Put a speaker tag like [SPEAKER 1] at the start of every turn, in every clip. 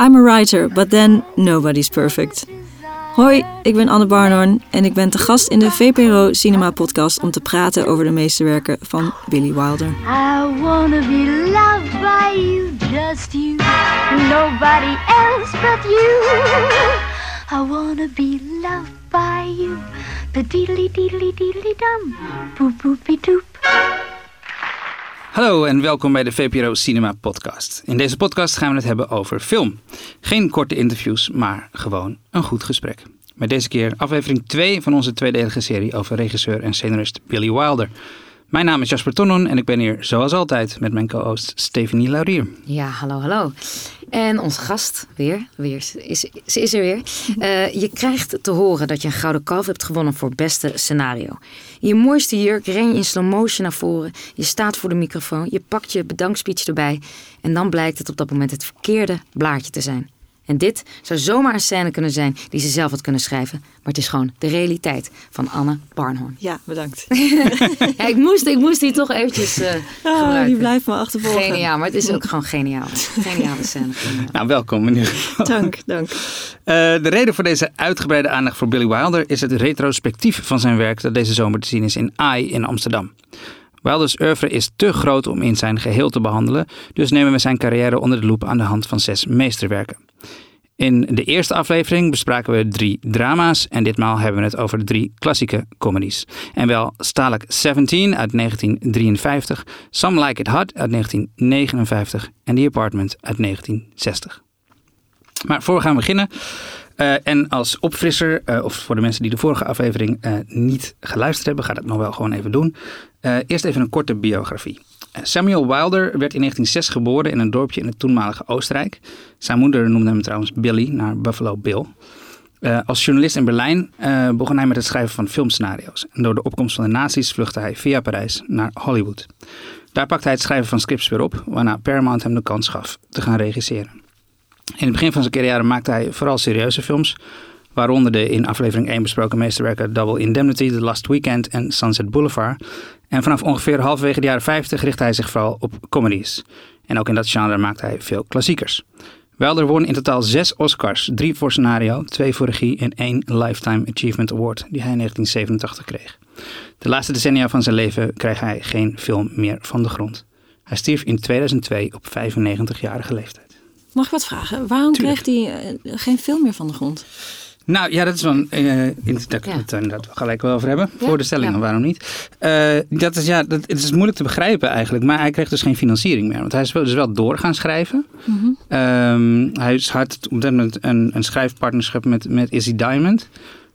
[SPEAKER 1] I'm a writer, but then nobody's perfect. Hoi, ik ben Anne Barnhorn en ik ben te gast in de VPRO Cinema Podcast om te praten over de meesterwerken van Billy Wilder.
[SPEAKER 2] I wanna be loved by you, just you, nobody else but you. I wanna be loved by you, the deedly deedly deedly dum, boop.
[SPEAKER 3] Hallo en welkom bij de VPRO Cinema Podcast. In deze podcast gaan we het hebben over film. Geen korte interviews, maar gewoon een goed gesprek. Met deze keer aflevering 2 van onze tweedelige serie over regisseur en scenarist Billy Wilder. Mijn naam is Jasper Tonnon en ik ben hier zoals altijd met mijn co-host Stephanie Laurier.
[SPEAKER 4] Ja, hallo, hallo. En onze gast, weer, weer is, ze is er weer. Uh, je krijgt te horen dat je een gouden kalf hebt gewonnen voor beste scenario. In je mooiste jurk ren je in slow motion naar voren. Je staat voor de microfoon, je pakt je bedankspeech erbij. En dan blijkt het op dat moment het verkeerde blaadje te zijn. En dit zou zomaar een scène kunnen zijn die ze zelf had kunnen schrijven. Maar het is gewoon de realiteit van Anne Barnhorn.
[SPEAKER 1] Ja, bedankt.
[SPEAKER 4] ja, ik, moest, ik moest die toch eventjes uh,
[SPEAKER 1] oh,
[SPEAKER 4] gebruiken.
[SPEAKER 1] Die blijft me achtervolgen.
[SPEAKER 4] Geniaal, maar het is ook gewoon geniaal. Geniale scène.
[SPEAKER 3] Nou, welkom meneer.
[SPEAKER 1] Dank, dank. Uh,
[SPEAKER 3] de reden voor deze uitgebreide aandacht voor Billy Wilder is het retrospectief van zijn werk dat deze zomer te zien is in AI in Amsterdam. Wilders oeuvre is te groot om in zijn geheel te behandelen, dus nemen we zijn carrière onder de loep aan de hand van zes meesterwerken. In de eerste aflevering bespraken we drie drama's en ditmaal hebben we het over drie klassieke comedies. En wel Stalag 17 uit 1953, Some Like It Hot uit 1959 en The Apartment uit 1960. Maar voor we gaan beginnen, uh, en als opfrisser, uh, of voor de mensen die de vorige aflevering uh, niet geluisterd hebben, ga dat nog wel gewoon even doen. eerst even een korte biografie. Samuel Wilder werd in 1906 geboren in een dorpje in het toenmalige Oostenrijk. Zijn moeder noemde hem trouwens Billy, naar Buffalo Bill. Uh, als journalist in Berlijn uh, begon hij met het schrijven van filmscenario's. En door de opkomst van de nazi's vluchtte hij via Parijs naar Hollywood. Daar pakte hij het schrijven van scripts weer op, waarna Paramount hem de kans gaf te gaan regisseren. In het begin van zijn carrière maakte hij vooral serieuze films, waaronder de in aflevering 1 besproken meesterwerken Double Indemnity, The Last Weekend en Sunset Boulevard. En vanaf ongeveer halverwege de jaren 50 richtte hij zich vooral op comedies. En ook in dat genre maakte hij veel klassiekers. Wilder won in totaal zes Oscars, drie voor scenario, twee voor regie en één Lifetime Achievement Award, die hij in 1987 kreeg. De laatste decennia van zijn leven kreeg hij geen film meer van de grond. Hij stierf in 2002 op 95-jarige leeftijd.
[SPEAKER 1] Mag ik wat vragen? Waarom Tuurlijk. kreeg hij uh, geen film meer van de grond?
[SPEAKER 3] Nou ja, dat is wel. Uh, daar kunnen we het gelijk wel over hebben. Ja? Voor de stellingen, ja. waarom niet? Uh, dat is, ja, dat, het is moeilijk te begrijpen eigenlijk. Maar hij kreeg dus geen financiering meer. Want hij is wel, dus wel door gaan schrijven. Mm -hmm. um, hij had op dat moment een, een schrijfpartnerschap met, met Izzy Diamond.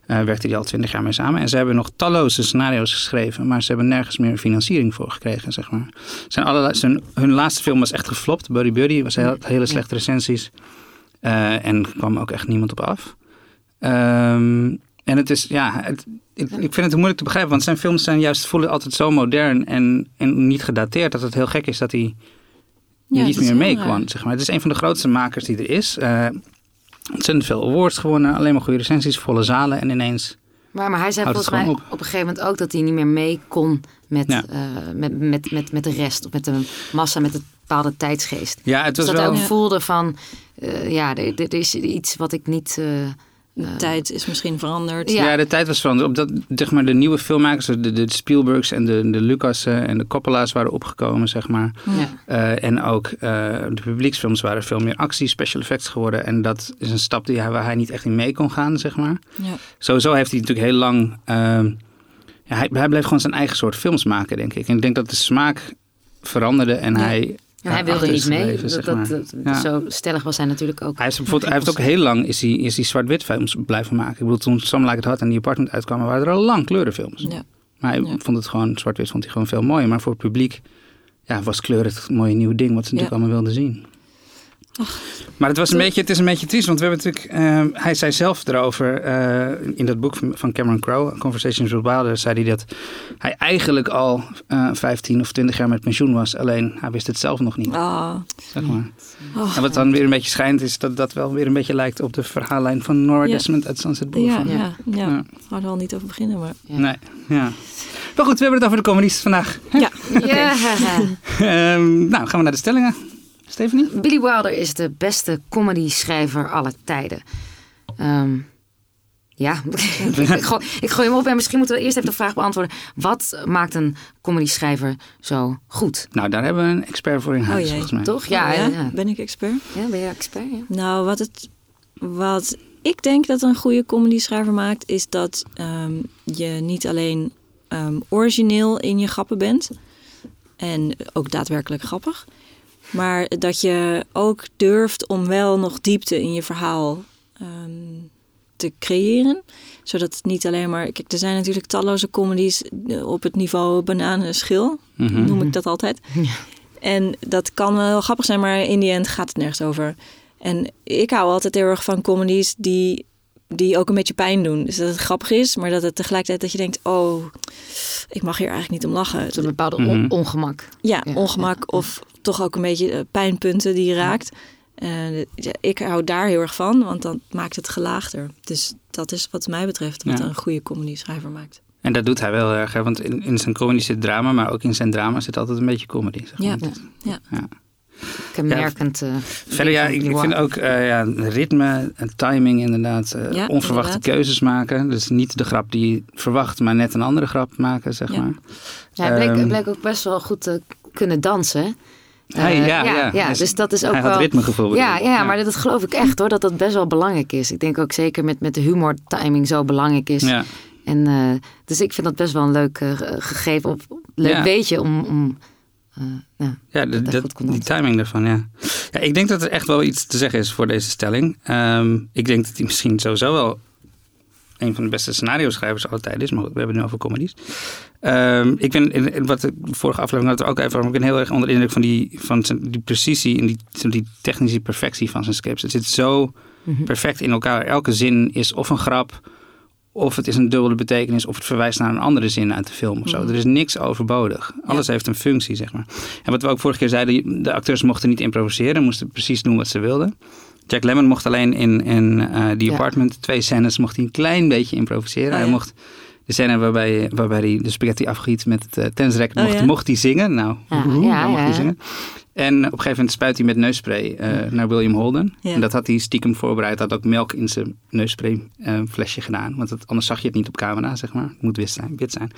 [SPEAKER 3] Uh, werkte hij al twintig jaar mee samen. En ze hebben nog talloze scenario's geschreven. Maar ze hebben nergens meer financiering voor gekregen, zeg maar. Zijn allerlei, zijn, hun laatste film was echt geflopt. Buddy Buddy was heel, hele slechte recensies. en er kwam ook echt niemand op af. Um, en het is, ja, het, ik, ik, vind het moeilijk te begrijpen, want zijn films zijn juist voelen altijd zo modern en, en niet gedateerd dat het heel gek is dat hij ja, niet meer mee kwam. Zeg maar. Het is een van de grootste makers die er is. Uh, ontzettend veel awards gewonnen, alleen maar goede recensies, volle zalen en ineens.
[SPEAKER 4] Maar, maar hij zei volgens mij op. op. een gegeven moment ook dat hij niet meer mee kon met, ja. uh, met, met, met, met de rest, of met de massa, met de bepaalde tijdsgeest.
[SPEAKER 3] Ja, het was
[SPEAKER 4] dus
[SPEAKER 3] dat
[SPEAKER 4] wel...
[SPEAKER 3] hij
[SPEAKER 4] ook voelde van, uh, ja, dit is iets wat ik niet...
[SPEAKER 1] De tijd is misschien veranderd.
[SPEAKER 3] Ja. ja, de tijd was veranderd. Op dat, zeg maar, de nieuwe filmmakers, de, de Spielbergs en de, de Lucas'en en de Coppola's waren opgekomen, zeg maar. Ja. Uh, en ook uh, de publieksfilms waren veel meer actie, special effects geworden. En dat is een stap die hij, waar hij niet echt in mee kon gaan, zeg maar. Ja. Sowieso heeft hij natuurlijk heel lang... Uh, ja, hij, hij bleef gewoon zijn eigen soort films maken, denk ik. En ik denk dat de smaak veranderde en hij
[SPEAKER 4] ja, hij wilde niet mee. Leven, zeg dat, dat, ja. Zo stellig was hij natuurlijk ook.
[SPEAKER 3] Hij, is hij heeft ook heel lang is hij, is hij zwart-wit films blijven maken. Ik bedoel, toen Some Like It Hot en die Apartment uitkwamen, waren er al lang kleurenfilms. Ja. Maar hij vond het gewoon, zwart-wit vond hij gewoon veel mooier. Maar voor het publiek ja, was kleur het mooie nieuwe ding wat ze natuurlijk allemaal wilden zien. Maar het, was een beetje, het is een beetje triest, want we hebben natuurlijk, uh, hij zei zelf erover uh, in dat boek van Cameron Crowe, Conversations with Wilder, zei hij dat hij eigenlijk al uh, 15 of 20 jaar met pensioen was, alleen hij wist het zelf nog niet.
[SPEAKER 1] Oh.
[SPEAKER 3] Zeg maar. Oh. En wat dan weer een beetje schijnt, is dat dat wel weer een beetje lijkt op de verhaallijn van Nora ja. Desmond uit Sunset Boulevard.
[SPEAKER 1] Ja, ja, ja. ja. ja. er al niet over beginnen, maar...
[SPEAKER 3] Nee, ja. Maar goed, we hebben het over de communisten vandaag.
[SPEAKER 1] Ja.
[SPEAKER 4] ja.
[SPEAKER 3] um, nou, gaan we naar de stellingen. Stephanie?
[SPEAKER 4] Billy Wilder is de beste comedy-schrijver aller tijden. Ehm, ja, ik, gooi, ik gooi hem op en misschien moeten we eerst even de vraag beantwoorden. Wat maakt een comedy-schrijver zo goed?
[SPEAKER 3] Nou, daar hebben we een expert voor in huis,
[SPEAKER 1] jee,
[SPEAKER 3] volgens mij.
[SPEAKER 4] Toch? Ja,
[SPEAKER 1] Oh,
[SPEAKER 4] ja. ja.
[SPEAKER 1] Ben ik expert?
[SPEAKER 4] Ja, ben je expert? Ja.
[SPEAKER 1] Nou, wat, het, wat ik denk dat een goede comedy schrijver maakt, is dat ehm, je niet alleen ehm, origineel in je grappen bent. En ook daadwerkelijk grappig. Maar dat je ook durft om wel nog diepte in je verhaal ehm, te creëren. Zodat het niet alleen maar. Kijk, er zijn natuurlijk talloze comedies eh, op het niveau bananenschil.
[SPEAKER 3] Mhm.
[SPEAKER 1] Noem ik dat altijd. En dat kan wel grappig zijn, maar in die end gaat het nergens over. En ik hou altijd heel erg van comedies die, die ook een beetje pijn doen. Dus dat het grappig is, maar dat het tegelijkertijd dat je denkt... oh, ik mag hier eigenlijk niet om lachen.
[SPEAKER 4] Het is een bepaalde on-
[SPEAKER 3] Mhm.
[SPEAKER 4] ongemak.
[SPEAKER 1] Ja,
[SPEAKER 4] Ja,
[SPEAKER 1] ongemak of toch ook een beetje eh, pijnpunten die je raakt. Eh, ja, ik hou daar heel erg van, want dan maakt het gelaagder. Dus dat is wat mij betreft wat
[SPEAKER 3] Ja.
[SPEAKER 1] een goede comedy schrijver maakt.
[SPEAKER 3] En dat doet hij wel heel erg, hè? want in, in zijn comedy zit drama, maar ook in zijn drama zit altijd een beetje comedy. Zeg maar.
[SPEAKER 1] Ja, ja.
[SPEAKER 3] Ja.
[SPEAKER 4] Kenmerkend. eh,
[SPEAKER 3] Verder, ja, ik, vind ook eh, ja, timing en timing inderdaad. eh,
[SPEAKER 1] Ja,
[SPEAKER 3] onverwachte
[SPEAKER 1] inderdaad.
[SPEAKER 3] keuzes maken. Dus niet de grap die je verwacht, maar net een andere grap maken, zeg
[SPEAKER 1] Ja.
[SPEAKER 3] maar.
[SPEAKER 4] Ja, hij bleek,
[SPEAKER 3] Ehm,
[SPEAKER 4] hij bleek ook best wel goed te kunnen dansen. Eh,
[SPEAKER 3] ja, ja.
[SPEAKER 4] ja,
[SPEAKER 3] Hij-
[SPEAKER 4] dus dat is ook
[SPEAKER 3] hij
[SPEAKER 4] wel...
[SPEAKER 3] had ritmegevoel.
[SPEAKER 4] Ja, ja, maar dat geloof ik echt hoor, dat dat best wel belangrijk is. Ik denk ook zeker met, met de humor timing zo belangrijk is.
[SPEAKER 3] Ja.
[SPEAKER 4] En, eh, dus ik vind dat best wel een leuk eh, gegeven, of leuk
[SPEAKER 3] Ja.
[SPEAKER 4] weetje om... om eh, ja.
[SPEAKER 3] Ja, de-
[SPEAKER 4] dat
[SPEAKER 3] die timing daarvan, ja. ja. Ik denk dat er echt wel iets te zeggen is voor deze stelling. Ehm, ik denk dat hij misschien sowieso wel een van de beste scenario-schrijvers altijd is. Maar goed, we hebben het nu over comedies. Ehm, ik ben, in, in wat de vorige aflevering hadden we ook even over, ik ben heel erg onder de indruk van die, van zijn, die precisie en die, die technische perfectie van zijn scripts. Het zit zo
[SPEAKER 4] Mhm.
[SPEAKER 3] perfect in elkaar. Elke zin is of een grap, of het is een dubbele betekenis, of het verwijst naar een andere zin uit de film of zo.
[SPEAKER 1] Mhm.
[SPEAKER 3] Er is niks overbodig. Alles heeft een functie, zeg maar. En wat we ook vorige keer zeiden, de acteurs mochten niet improviseren, mochten precies doen wat ze wilden. Jack Lemmon mocht alleen in, in eh The
[SPEAKER 4] Ja.
[SPEAKER 3] Apartment, twee scènes, mocht hij een klein beetje improviseren.
[SPEAKER 1] Oh,
[SPEAKER 3] Hij mocht de scène waarbij, waarbij hij de spaghetti afgiet met het uh,
[SPEAKER 1] Oh,
[SPEAKER 3] mocht,
[SPEAKER 1] ja?
[SPEAKER 3] mocht hij zingen. Nou, mocht hij zingen. En op een gegeven moment spuit hij met neusspray eh, naar William Holden. En dat had hij stiekem voorbereid. Had ook melk in zijn neusspray flesje gedaan. Want anders zag je het niet op camera, zeg maar. Het moet wit zijn. Wit zijn.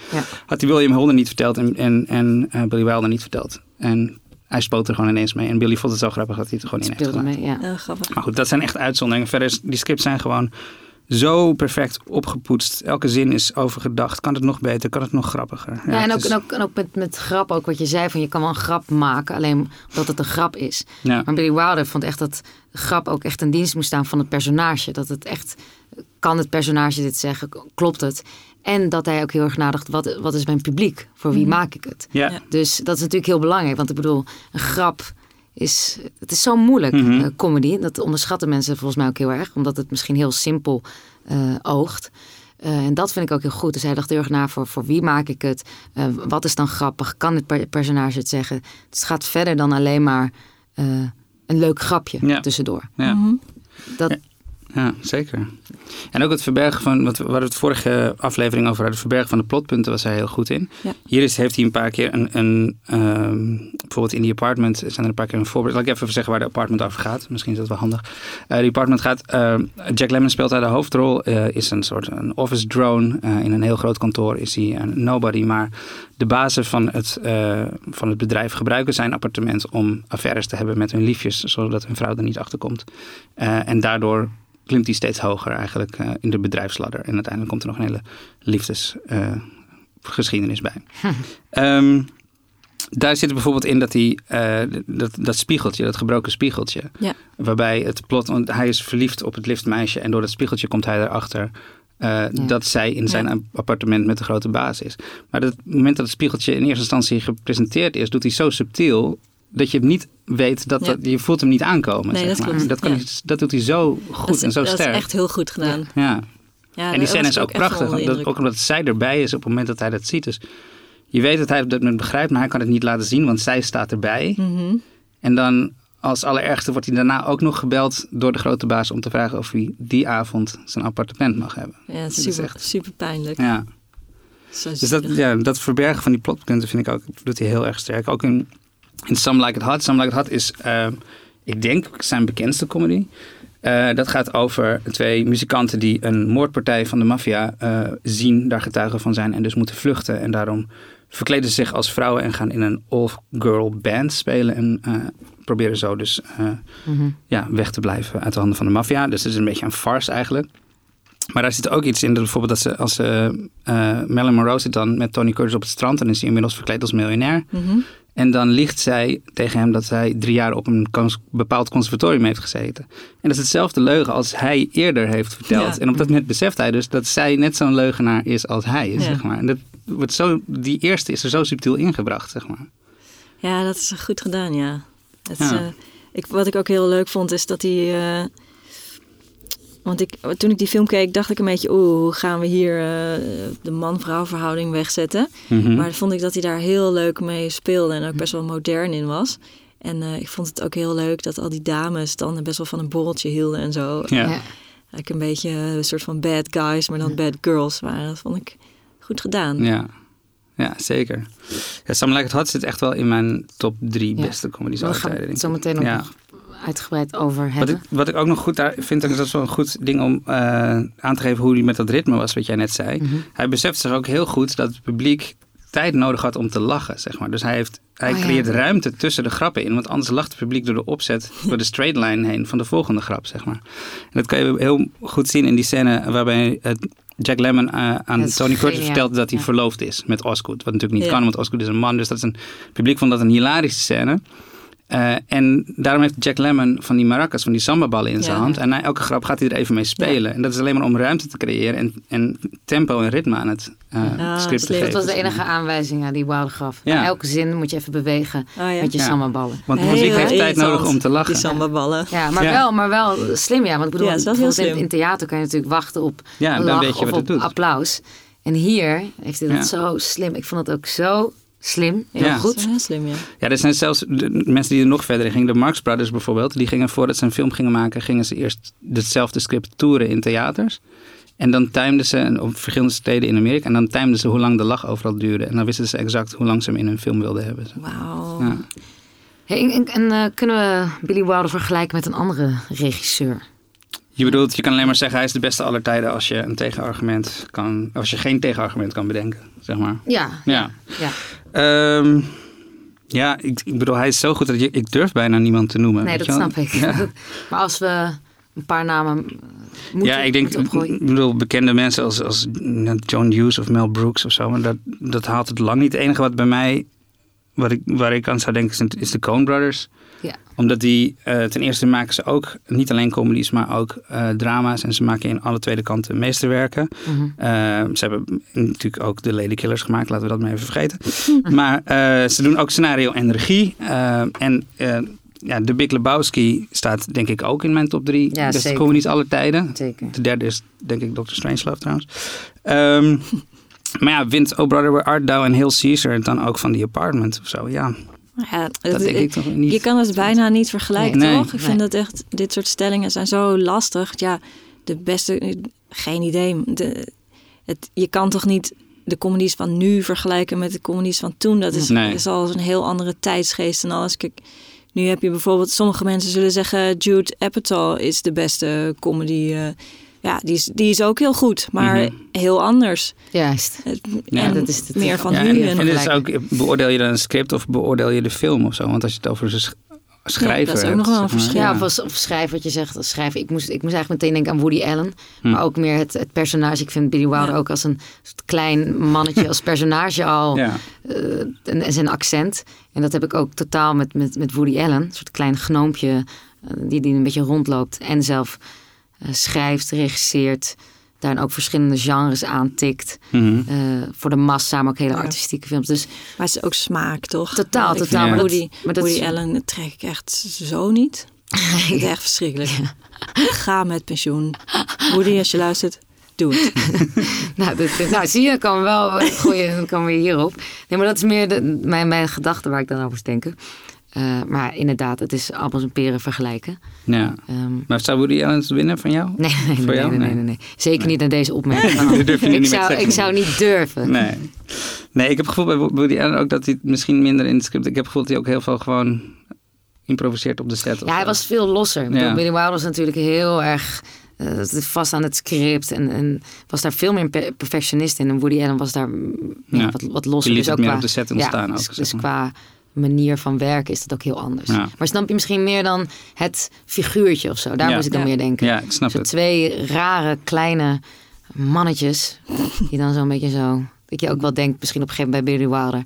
[SPEAKER 3] Had hij William Holden niet verteld en, en, en Billy Wilder niet verteld. En hij spoot er gewoon ineens mee. En Billy vond het zo grappig dat hij het er gewoon in heeft gedaan.
[SPEAKER 4] mee, ja.
[SPEAKER 1] Grappig.
[SPEAKER 3] Maar goed, dat zijn echt uitzonderingen. Verder, is, die scripts zijn gewoon zo perfect opgepoetst. Elke zin is overgedacht. Kan het nog beter? Kan het nog grappiger?
[SPEAKER 4] Ja, en
[SPEAKER 3] het
[SPEAKER 4] ook,
[SPEAKER 3] is-
[SPEAKER 4] en ook, en ook met, met grap, ook wat je zei, van je kan wel een grap maken, alleen omdat het een grap is.
[SPEAKER 3] ja.
[SPEAKER 4] Maar Billy Wilder vond echt dat grap ook echt in dienst moest staan van het personage. Dat het echt, kan het personage dit zeggen, klopt het? En dat hij ook heel erg nadacht, wat, wat is mijn publiek? Voor wie maak ik het?
[SPEAKER 3] Ja.
[SPEAKER 1] Ja.
[SPEAKER 4] Dus dat is natuurlijk heel belangrijk. Want ik bedoel, een grap is... Het is zo moeilijk,
[SPEAKER 3] Mhm.
[SPEAKER 4] eh, comedy. Dat onderschatten mensen volgens mij ook heel erg. Omdat het misschien heel simpel eh, oogt. Eh, en dat vind ik ook heel goed. Dus hij dacht heel erg na voor, voor wie maak ik het? Eh, wat is dan grappig? Kan dit per- personage het zeggen? Dus het gaat verder dan alleen maar eh, een leuk grapje
[SPEAKER 3] Ja.
[SPEAKER 4] tussendoor.
[SPEAKER 3] Ja.
[SPEAKER 1] Mhm.
[SPEAKER 4] Dat,
[SPEAKER 3] Ja. Zeker. En ook het verbergen van, wat we we het vorige aflevering over, hadden, het verbergen van de plotpunten was hij heel goed in.
[SPEAKER 1] Ja.
[SPEAKER 3] Hier is, heeft hij een paar keer een, een ehm, bijvoorbeeld in die apartment zijn er een paar keer een voorbeeld. Laat ik even zeggen waar de apartment over gaat. Misschien is dat wel handig. Eh die apartment gaat, ehm, Jack Lemmon speelt daar de hoofdrol, eh, is een soort een office drone. Eh, in een heel groot kantoor is hij een nobody, maar de bazen van het, van het bedrijf gebruiken zijn appartement om affaires te hebben met hun liefjes, zodat hun vrouw er niet achter komt. En daardoor klimt hij steeds hoger eigenlijk eh, in de bedrijfsladder. En uiteindelijk komt er nog een hele liefdesgeschiedenis bij. Ehm, daar zit bijvoorbeeld in dat hij eh, dat, dat spiegeltje, dat gebroken spiegeltje,
[SPEAKER 1] Ja.
[SPEAKER 3] waarbij het plot, want hij is verliefd op het liftmeisje en door dat spiegeltje komt hij erachter eh, dat zij in zijn
[SPEAKER 1] Ja.
[SPEAKER 3] appartement met de grote baas is. Maar het moment dat het spiegeltje in eerste instantie gepresenteerd is, doet hij zo subtiel dat je niet weet dat,
[SPEAKER 1] Ja.
[SPEAKER 3] dat je voelt hem niet aankomen.
[SPEAKER 1] Nee,
[SPEAKER 3] zeg
[SPEAKER 1] dat
[SPEAKER 3] maar.
[SPEAKER 1] klopt.
[SPEAKER 3] Dat, kan
[SPEAKER 1] Ja.
[SPEAKER 3] hij- dat doet hij zo goed
[SPEAKER 1] dat is,
[SPEAKER 3] en zo
[SPEAKER 1] dat
[SPEAKER 3] sterk.
[SPEAKER 1] is echt heel goed gedaan.
[SPEAKER 3] Ja.
[SPEAKER 1] Ja,
[SPEAKER 3] en die scène is ook prachtig. Dat, ook omdat zij erbij is op het moment dat hij dat ziet. Dus je weet dat hij dat het begrijpt, maar hij kan het niet laten zien, want zij staat erbij.
[SPEAKER 1] Mhm.
[SPEAKER 3] En dan als allerergste wordt hij daarna ook nog gebeld door de grote baas om te vragen of hij die avond zijn appartement mag hebben.
[SPEAKER 1] Ja, het is super,
[SPEAKER 3] echt-
[SPEAKER 1] super pijnlijk.
[SPEAKER 3] Ja.
[SPEAKER 1] Zo
[SPEAKER 3] Dus dat, ja, dat verbergen van die plotpunten vind ik ook, doet hij heel erg sterk. Ook in In Some Like It Hot. Some Like It Hot is, eh, ik denk, zijn bekendste comedy. Eh, dat gaat over twee muzikanten die een moordpartij van de maffia eh, zien, daar getuigen van zijn en dus moeten vluchten. En daarom verkleden ze zich als vrouwen en gaan in een all-girl band spelen. En proberen zo dus
[SPEAKER 4] Mhm.
[SPEAKER 3] ja, weg te blijven uit de handen van de maffia. Dus het is een beetje een farce eigenlijk. Maar daar zit ook iets in, dat bijvoorbeeld dat ze als uh, Marilyn Monroe zit dan met Tony Curtis op het strand en is hij inmiddels verkleed als miljonair.
[SPEAKER 1] Mhm.
[SPEAKER 3] En dan liegt zij tegen hem dat zij drie jaar op een cons- bepaald conservatorium heeft gezeten. En dat is hetzelfde leugen als hij eerder heeft verteld.
[SPEAKER 1] Ja.
[SPEAKER 3] En op dat moment beseft hij dus dat zij net zo'n leugenaar is als hij is,
[SPEAKER 1] Ja.
[SPEAKER 3] zeg maar. En dat wordt zo, die eerste is er zo subtiel ingebracht, zeg maar.
[SPEAKER 1] Ja, dat is goed gedaan, ja. Het,
[SPEAKER 3] Ja.
[SPEAKER 1] eh, ik, wat ik ook heel leuk vond, is dat hij... eh, want ik, toen ik die film keek, dacht ik een beetje... Oeh, hoe gaan we hier eh, de man-vrouw verhouding wegzetten?
[SPEAKER 3] Mhm.
[SPEAKER 1] Maar vond ik dat hij daar heel leuk mee speelde en ook best wel modern in was. En eh, ik vond het ook heel leuk dat al die dames dan best wel van een borreltje hielden en zo.
[SPEAKER 3] ja.
[SPEAKER 4] Ja.
[SPEAKER 1] Een beetje een soort van bad guys, maar dan bad girls waren. Dat vond ik goed gedaan.
[SPEAKER 3] Ja. ja, zeker. Ja, Some Like It Hot zit echt wel in mijn top drie
[SPEAKER 4] Ja.
[SPEAKER 3] beste comedies
[SPEAKER 4] Daar
[SPEAKER 3] aller
[SPEAKER 4] gaan we
[SPEAKER 3] tijden.
[SPEAKER 4] het
[SPEAKER 3] denk
[SPEAKER 4] zo
[SPEAKER 3] ik.
[SPEAKER 4] meteen ook
[SPEAKER 3] Ja.
[SPEAKER 4] Uitgebreid over
[SPEAKER 3] Wat
[SPEAKER 4] hebben.
[SPEAKER 3] ik, wat ik ook nog goed daar vind, dat is wel een goed ding om eh, aan te geven hoe hij met dat ritme was, wat jij net zei.
[SPEAKER 4] Mhm.
[SPEAKER 3] Hij beseft zich ook heel goed dat het publiek tijd nodig had om te lachen, zeg maar. Dus hij, heeft, hij
[SPEAKER 4] Oh ja.
[SPEAKER 3] creëert ruimte tussen de grappen in, want anders lacht het publiek door de opzet, door de straight line heen van de volgende grap, zeg maar. En dat kan je heel goed zien in die scène waarbij eh, Jack Lemmon eh, aan Tony Curtis
[SPEAKER 4] geniaal.
[SPEAKER 3] vertelt dat hij
[SPEAKER 4] Ja.
[SPEAKER 3] verloofd is met Osgood. Wat natuurlijk niet
[SPEAKER 1] Ja.
[SPEAKER 3] kan, want Osgood is een man. Dus dat is een, het publiek vond dat een hilarische scène. Eh, en daarom heeft Jack Lemmon van die maracas, van die sambaballen in zijn
[SPEAKER 1] Ja.
[SPEAKER 3] hand. En na elke grap gaat hij er even mee spelen. En dat is alleen maar om ruimte te creëren en, en tempo en ritme aan het eh,
[SPEAKER 1] Ja,
[SPEAKER 3] script te geven.
[SPEAKER 4] Dat was de enige aanwijzing ja, die Wilder gaf.
[SPEAKER 3] Ja.
[SPEAKER 4] Na elke zin moet je even bewegen
[SPEAKER 1] Oh ja.
[SPEAKER 4] met je
[SPEAKER 3] Ja.
[SPEAKER 4] sambaballen.
[SPEAKER 3] Want de
[SPEAKER 1] Heel
[SPEAKER 3] muziek heeft tijd nodig om te lachen.
[SPEAKER 1] Die sambaballen.
[SPEAKER 4] Ja, maar,
[SPEAKER 3] Ja.
[SPEAKER 4] Wel, maar wel slim, ja. Want ik bedoel, bijvoorbeeld in,
[SPEAKER 1] slim.
[SPEAKER 4] in theater kan je natuurlijk wachten op
[SPEAKER 3] Ja,
[SPEAKER 4] een lach
[SPEAKER 3] weet je
[SPEAKER 4] of
[SPEAKER 3] wat
[SPEAKER 4] op applaus. En hier heeft hij dat
[SPEAKER 3] Ja.
[SPEAKER 4] zo slim. Ik vond het ook zo slim. Heel
[SPEAKER 3] Ja.
[SPEAKER 4] Goed.
[SPEAKER 1] heel slim, ja.
[SPEAKER 3] Ja, er zijn zelfs de mensen die er nog verder in gingen. De Marx Brothers bijvoorbeeld. Die gingen voordat ze een film gingen maken, gingen ze eerst hetzelfde script toeren in theaters. En dan timden ze op verschillende steden in Amerika. En dan timden ze hoe lang de lach overal duurde. En dan wisten ze exact hoe lang ze hem in hun film wilden hebben.
[SPEAKER 1] Wauw.
[SPEAKER 3] Ja.
[SPEAKER 4] Hey, en en, eh, kunnen we Billy Wilder vergelijken met een andere regisseur?
[SPEAKER 3] Je bedoelt, je kan alleen maar zeggen hij is de beste aller tijden als je een tegenargument kan, als je geen tegenargument kan bedenken, zeg maar.
[SPEAKER 4] Ja.
[SPEAKER 3] Ja.
[SPEAKER 4] ja.
[SPEAKER 3] Ehm, ja, ik, ik bedoel, hij is zo goed dat je, ik durf bijna niemand te noemen.
[SPEAKER 4] Nee, dat snap ik.
[SPEAKER 3] Ja.
[SPEAKER 4] maar als we een paar namen moeten,
[SPEAKER 3] ja, ik denk, ik bedoel, bekende mensen als, als John Hughes of Mel Brooks of zo, maar dat, dat haalt het lang niet. Het enige wat bij mij, wat ik, waar ik aan zou denken, is, is de Coen Brothers. Omdat die, eh, ten eerste maken ze ook niet alleen comedies, maar ook eh, drama's. En ze maken in alle tweede kanten meesterwerken.
[SPEAKER 4] Mhm.
[SPEAKER 3] Eh, ze hebben natuurlijk ook de Lady Killers gemaakt, laten we dat maar even vergeten. maar ze doen ook scenario en regie. En ja, The Big Lebowski staat denk ik ook in mijn top drie
[SPEAKER 4] Ja,
[SPEAKER 3] beste
[SPEAKER 4] zeker.
[SPEAKER 3] comedies aller tijden.
[SPEAKER 4] Zeker.
[SPEAKER 3] De derde is denk ik Dr. Strangelove trouwens. Ehm, maar ja, wint Oh Brother Where Art Thou en Hill Caesar dan ook van The Apartment of zo? Ja,
[SPEAKER 1] Ja,
[SPEAKER 3] dat
[SPEAKER 1] het-
[SPEAKER 3] denk ik toch niet.
[SPEAKER 1] Je kan het bijna niet vergelijken,
[SPEAKER 3] Nee.
[SPEAKER 1] toch? Ik
[SPEAKER 4] Nee.
[SPEAKER 1] vind dat echt, dit soort stellingen zijn zo lastig. Ja, de beste, geen idee. De, het, je kan toch niet de comedies van nu vergelijken met de comedies van toen. Dat is, is al een heel andere tijdsgeest en alles. Kijk, nu heb je bijvoorbeeld, sommige mensen zullen zeggen... Jude Apatow is de beste comedy. eh, ja, die is, die is ook heel goed, maar
[SPEAKER 3] Mhm.
[SPEAKER 1] heel anders.
[SPEAKER 4] Juist.
[SPEAKER 3] Ja,
[SPEAKER 1] en
[SPEAKER 4] dat is het.
[SPEAKER 1] meer van
[SPEAKER 3] ja,
[SPEAKER 1] nu.
[SPEAKER 3] en,
[SPEAKER 1] En,
[SPEAKER 3] en dit is ook, beoordeel je dan een script of beoordeel je de film of zo? Want als je het over de sch- schrijver
[SPEAKER 1] dat is ook
[SPEAKER 3] hebt,
[SPEAKER 1] nog wel een verschil.
[SPEAKER 4] Ja,
[SPEAKER 3] Ja.
[SPEAKER 4] of, als, of schrijf wat je zegt. als Schrijven. Ik moest, ik moest eigenlijk meteen denken aan Woody Allen.
[SPEAKER 3] Hm.
[SPEAKER 4] Maar ook meer het, het personage. Ik vind Billy Wilder
[SPEAKER 1] Ja.
[SPEAKER 4] ook als een soort klein mannetje als personage al.
[SPEAKER 3] Ja.
[SPEAKER 4] eh, en, en zijn accent. En dat heb ik ook totaal met, met, met Woody Allen. Een soort klein gnoompje eh, die, die een beetje rondloopt. En zelf schrijft, regisseert. Daarin ook verschillende genres aantikt. Eh, voor de massa, maar ook hele
[SPEAKER 1] Ja.
[SPEAKER 4] artistieke films. Dus
[SPEAKER 1] Maar het is ook smaak, toch?
[SPEAKER 4] Totaal, totaal,
[SPEAKER 3] maar
[SPEAKER 1] Woody,
[SPEAKER 4] maar dat
[SPEAKER 1] Woody Allen trek ik echt zo niet. Ik echt verschrikkelijk. Ga met pensioen. Woody, als je luistert, doe het.
[SPEAKER 4] Nou, dit, nou zie je, kan we wel gooien, dan komen we hierop. Nee, maar dat is meer de, mijn, mijn gedachte waar ik dan over moest Eh, maar inderdaad, het is appels en peren vergelijken.
[SPEAKER 3] Ja.
[SPEAKER 4] Ehm,
[SPEAKER 3] Maar zou Woody Allen het winnen van jou?
[SPEAKER 4] nee, nee,
[SPEAKER 3] Voor
[SPEAKER 4] nee,
[SPEAKER 3] jou?
[SPEAKER 4] nee, nee,
[SPEAKER 3] Nee.
[SPEAKER 4] nee, nee. Zeker niet naar deze opmerking.
[SPEAKER 3] Durf je
[SPEAKER 4] ik,
[SPEAKER 3] niet
[SPEAKER 4] zou, ik zou niet durven.
[SPEAKER 3] Nee. Nee, ik heb het gevoel bij Woody Allen ook dat hij misschien minder in het script... Ik heb het gevoel dat hij ook heel veel gewoon improviseert op de set.
[SPEAKER 4] Ja, hij was veel losser. Bedoel,
[SPEAKER 3] Ja.
[SPEAKER 4] Billy Wilder was natuurlijk heel erg eh, vast aan het script. En, en was daar veel meer per- perfectionist in. En Woody Allen was daar ja,
[SPEAKER 3] Ja.
[SPEAKER 4] wat, wat
[SPEAKER 3] Die
[SPEAKER 4] losser.
[SPEAKER 3] liet
[SPEAKER 4] Dus
[SPEAKER 3] het
[SPEAKER 4] ook
[SPEAKER 3] meer
[SPEAKER 4] qua,
[SPEAKER 3] op de set ontstaan
[SPEAKER 4] ja,
[SPEAKER 3] ook,
[SPEAKER 4] dus,
[SPEAKER 3] zeg
[SPEAKER 4] dus qua manier van werken is dat ook heel anders.
[SPEAKER 3] Ja.
[SPEAKER 4] Maar snap je misschien meer dan het figuurtje of zo? Daar
[SPEAKER 3] Ja.
[SPEAKER 4] moest ik dan
[SPEAKER 1] Ja.
[SPEAKER 4] meer denken.
[SPEAKER 3] Ja, ik snap
[SPEAKER 4] Zo
[SPEAKER 3] het.
[SPEAKER 4] twee rare kleine mannetjes. die dan zo'n beetje zo... Dat je ook wel denkt, misschien op een gegeven moment bij Billy Wilder.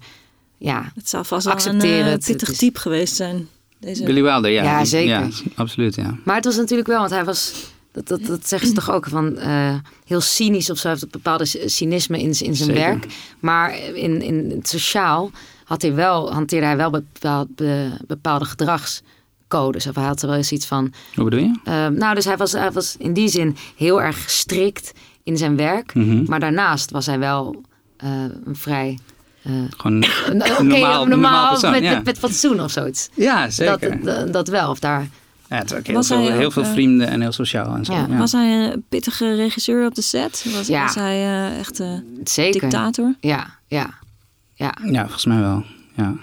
[SPEAKER 4] Ja,
[SPEAKER 1] Het zou vast wel een
[SPEAKER 4] het.
[SPEAKER 1] pittig type geweest zijn. Deze...
[SPEAKER 3] Billy Wilder, ja.
[SPEAKER 4] Ja, zeker.
[SPEAKER 3] Ja, absoluut, ja.
[SPEAKER 4] Maar het was natuurlijk wel, want hij was, dat, dat, dat zeggen ze toch ook, van eh, heel cynisch of zo. Heeft bepaalde cynisme in, in zijn
[SPEAKER 3] Zeker.
[SPEAKER 4] werk. Maar in, in het sociaal had hij wel, hanteerde hij wel bepaald, be- bepaalde gedragscodes. Of hij had er wel eens iets van.
[SPEAKER 3] Hoe bedoel je?
[SPEAKER 4] eh, nou, dus hij was, hij was in die zin heel erg strikt in zijn werk.
[SPEAKER 3] Mhm.
[SPEAKER 4] Maar daarnaast was hij wel eh, een vrij. eh,
[SPEAKER 3] Gewoon
[SPEAKER 4] een-
[SPEAKER 3] normaal-
[SPEAKER 4] normaal,
[SPEAKER 3] normaal persoon,
[SPEAKER 4] met,
[SPEAKER 3] ja.
[SPEAKER 4] met, met fatsoen of zoiets.
[SPEAKER 3] Ja, zeker.
[SPEAKER 4] Dat, dat, dat wel. Of daar,
[SPEAKER 3] ja, het is ook heel,
[SPEAKER 1] Was
[SPEAKER 3] veel,
[SPEAKER 1] hij
[SPEAKER 3] heel
[SPEAKER 1] ook,
[SPEAKER 3] veel
[SPEAKER 1] eh,
[SPEAKER 3] vrienden en heel sociaal en zo.
[SPEAKER 4] Ja.
[SPEAKER 3] Ja.
[SPEAKER 1] Was hij een pittige regisseur op de set? Was,
[SPEAKER 4] Ja.
[SPEAKER 1] was hij eh, echt een
[SPEAKER 4] zeker.
[SPEAKER 1] dictator?
[SPEAKER 4] Ja, ja, ja.
[SPEAKER 3] Ja, volgens mij wel. Ja.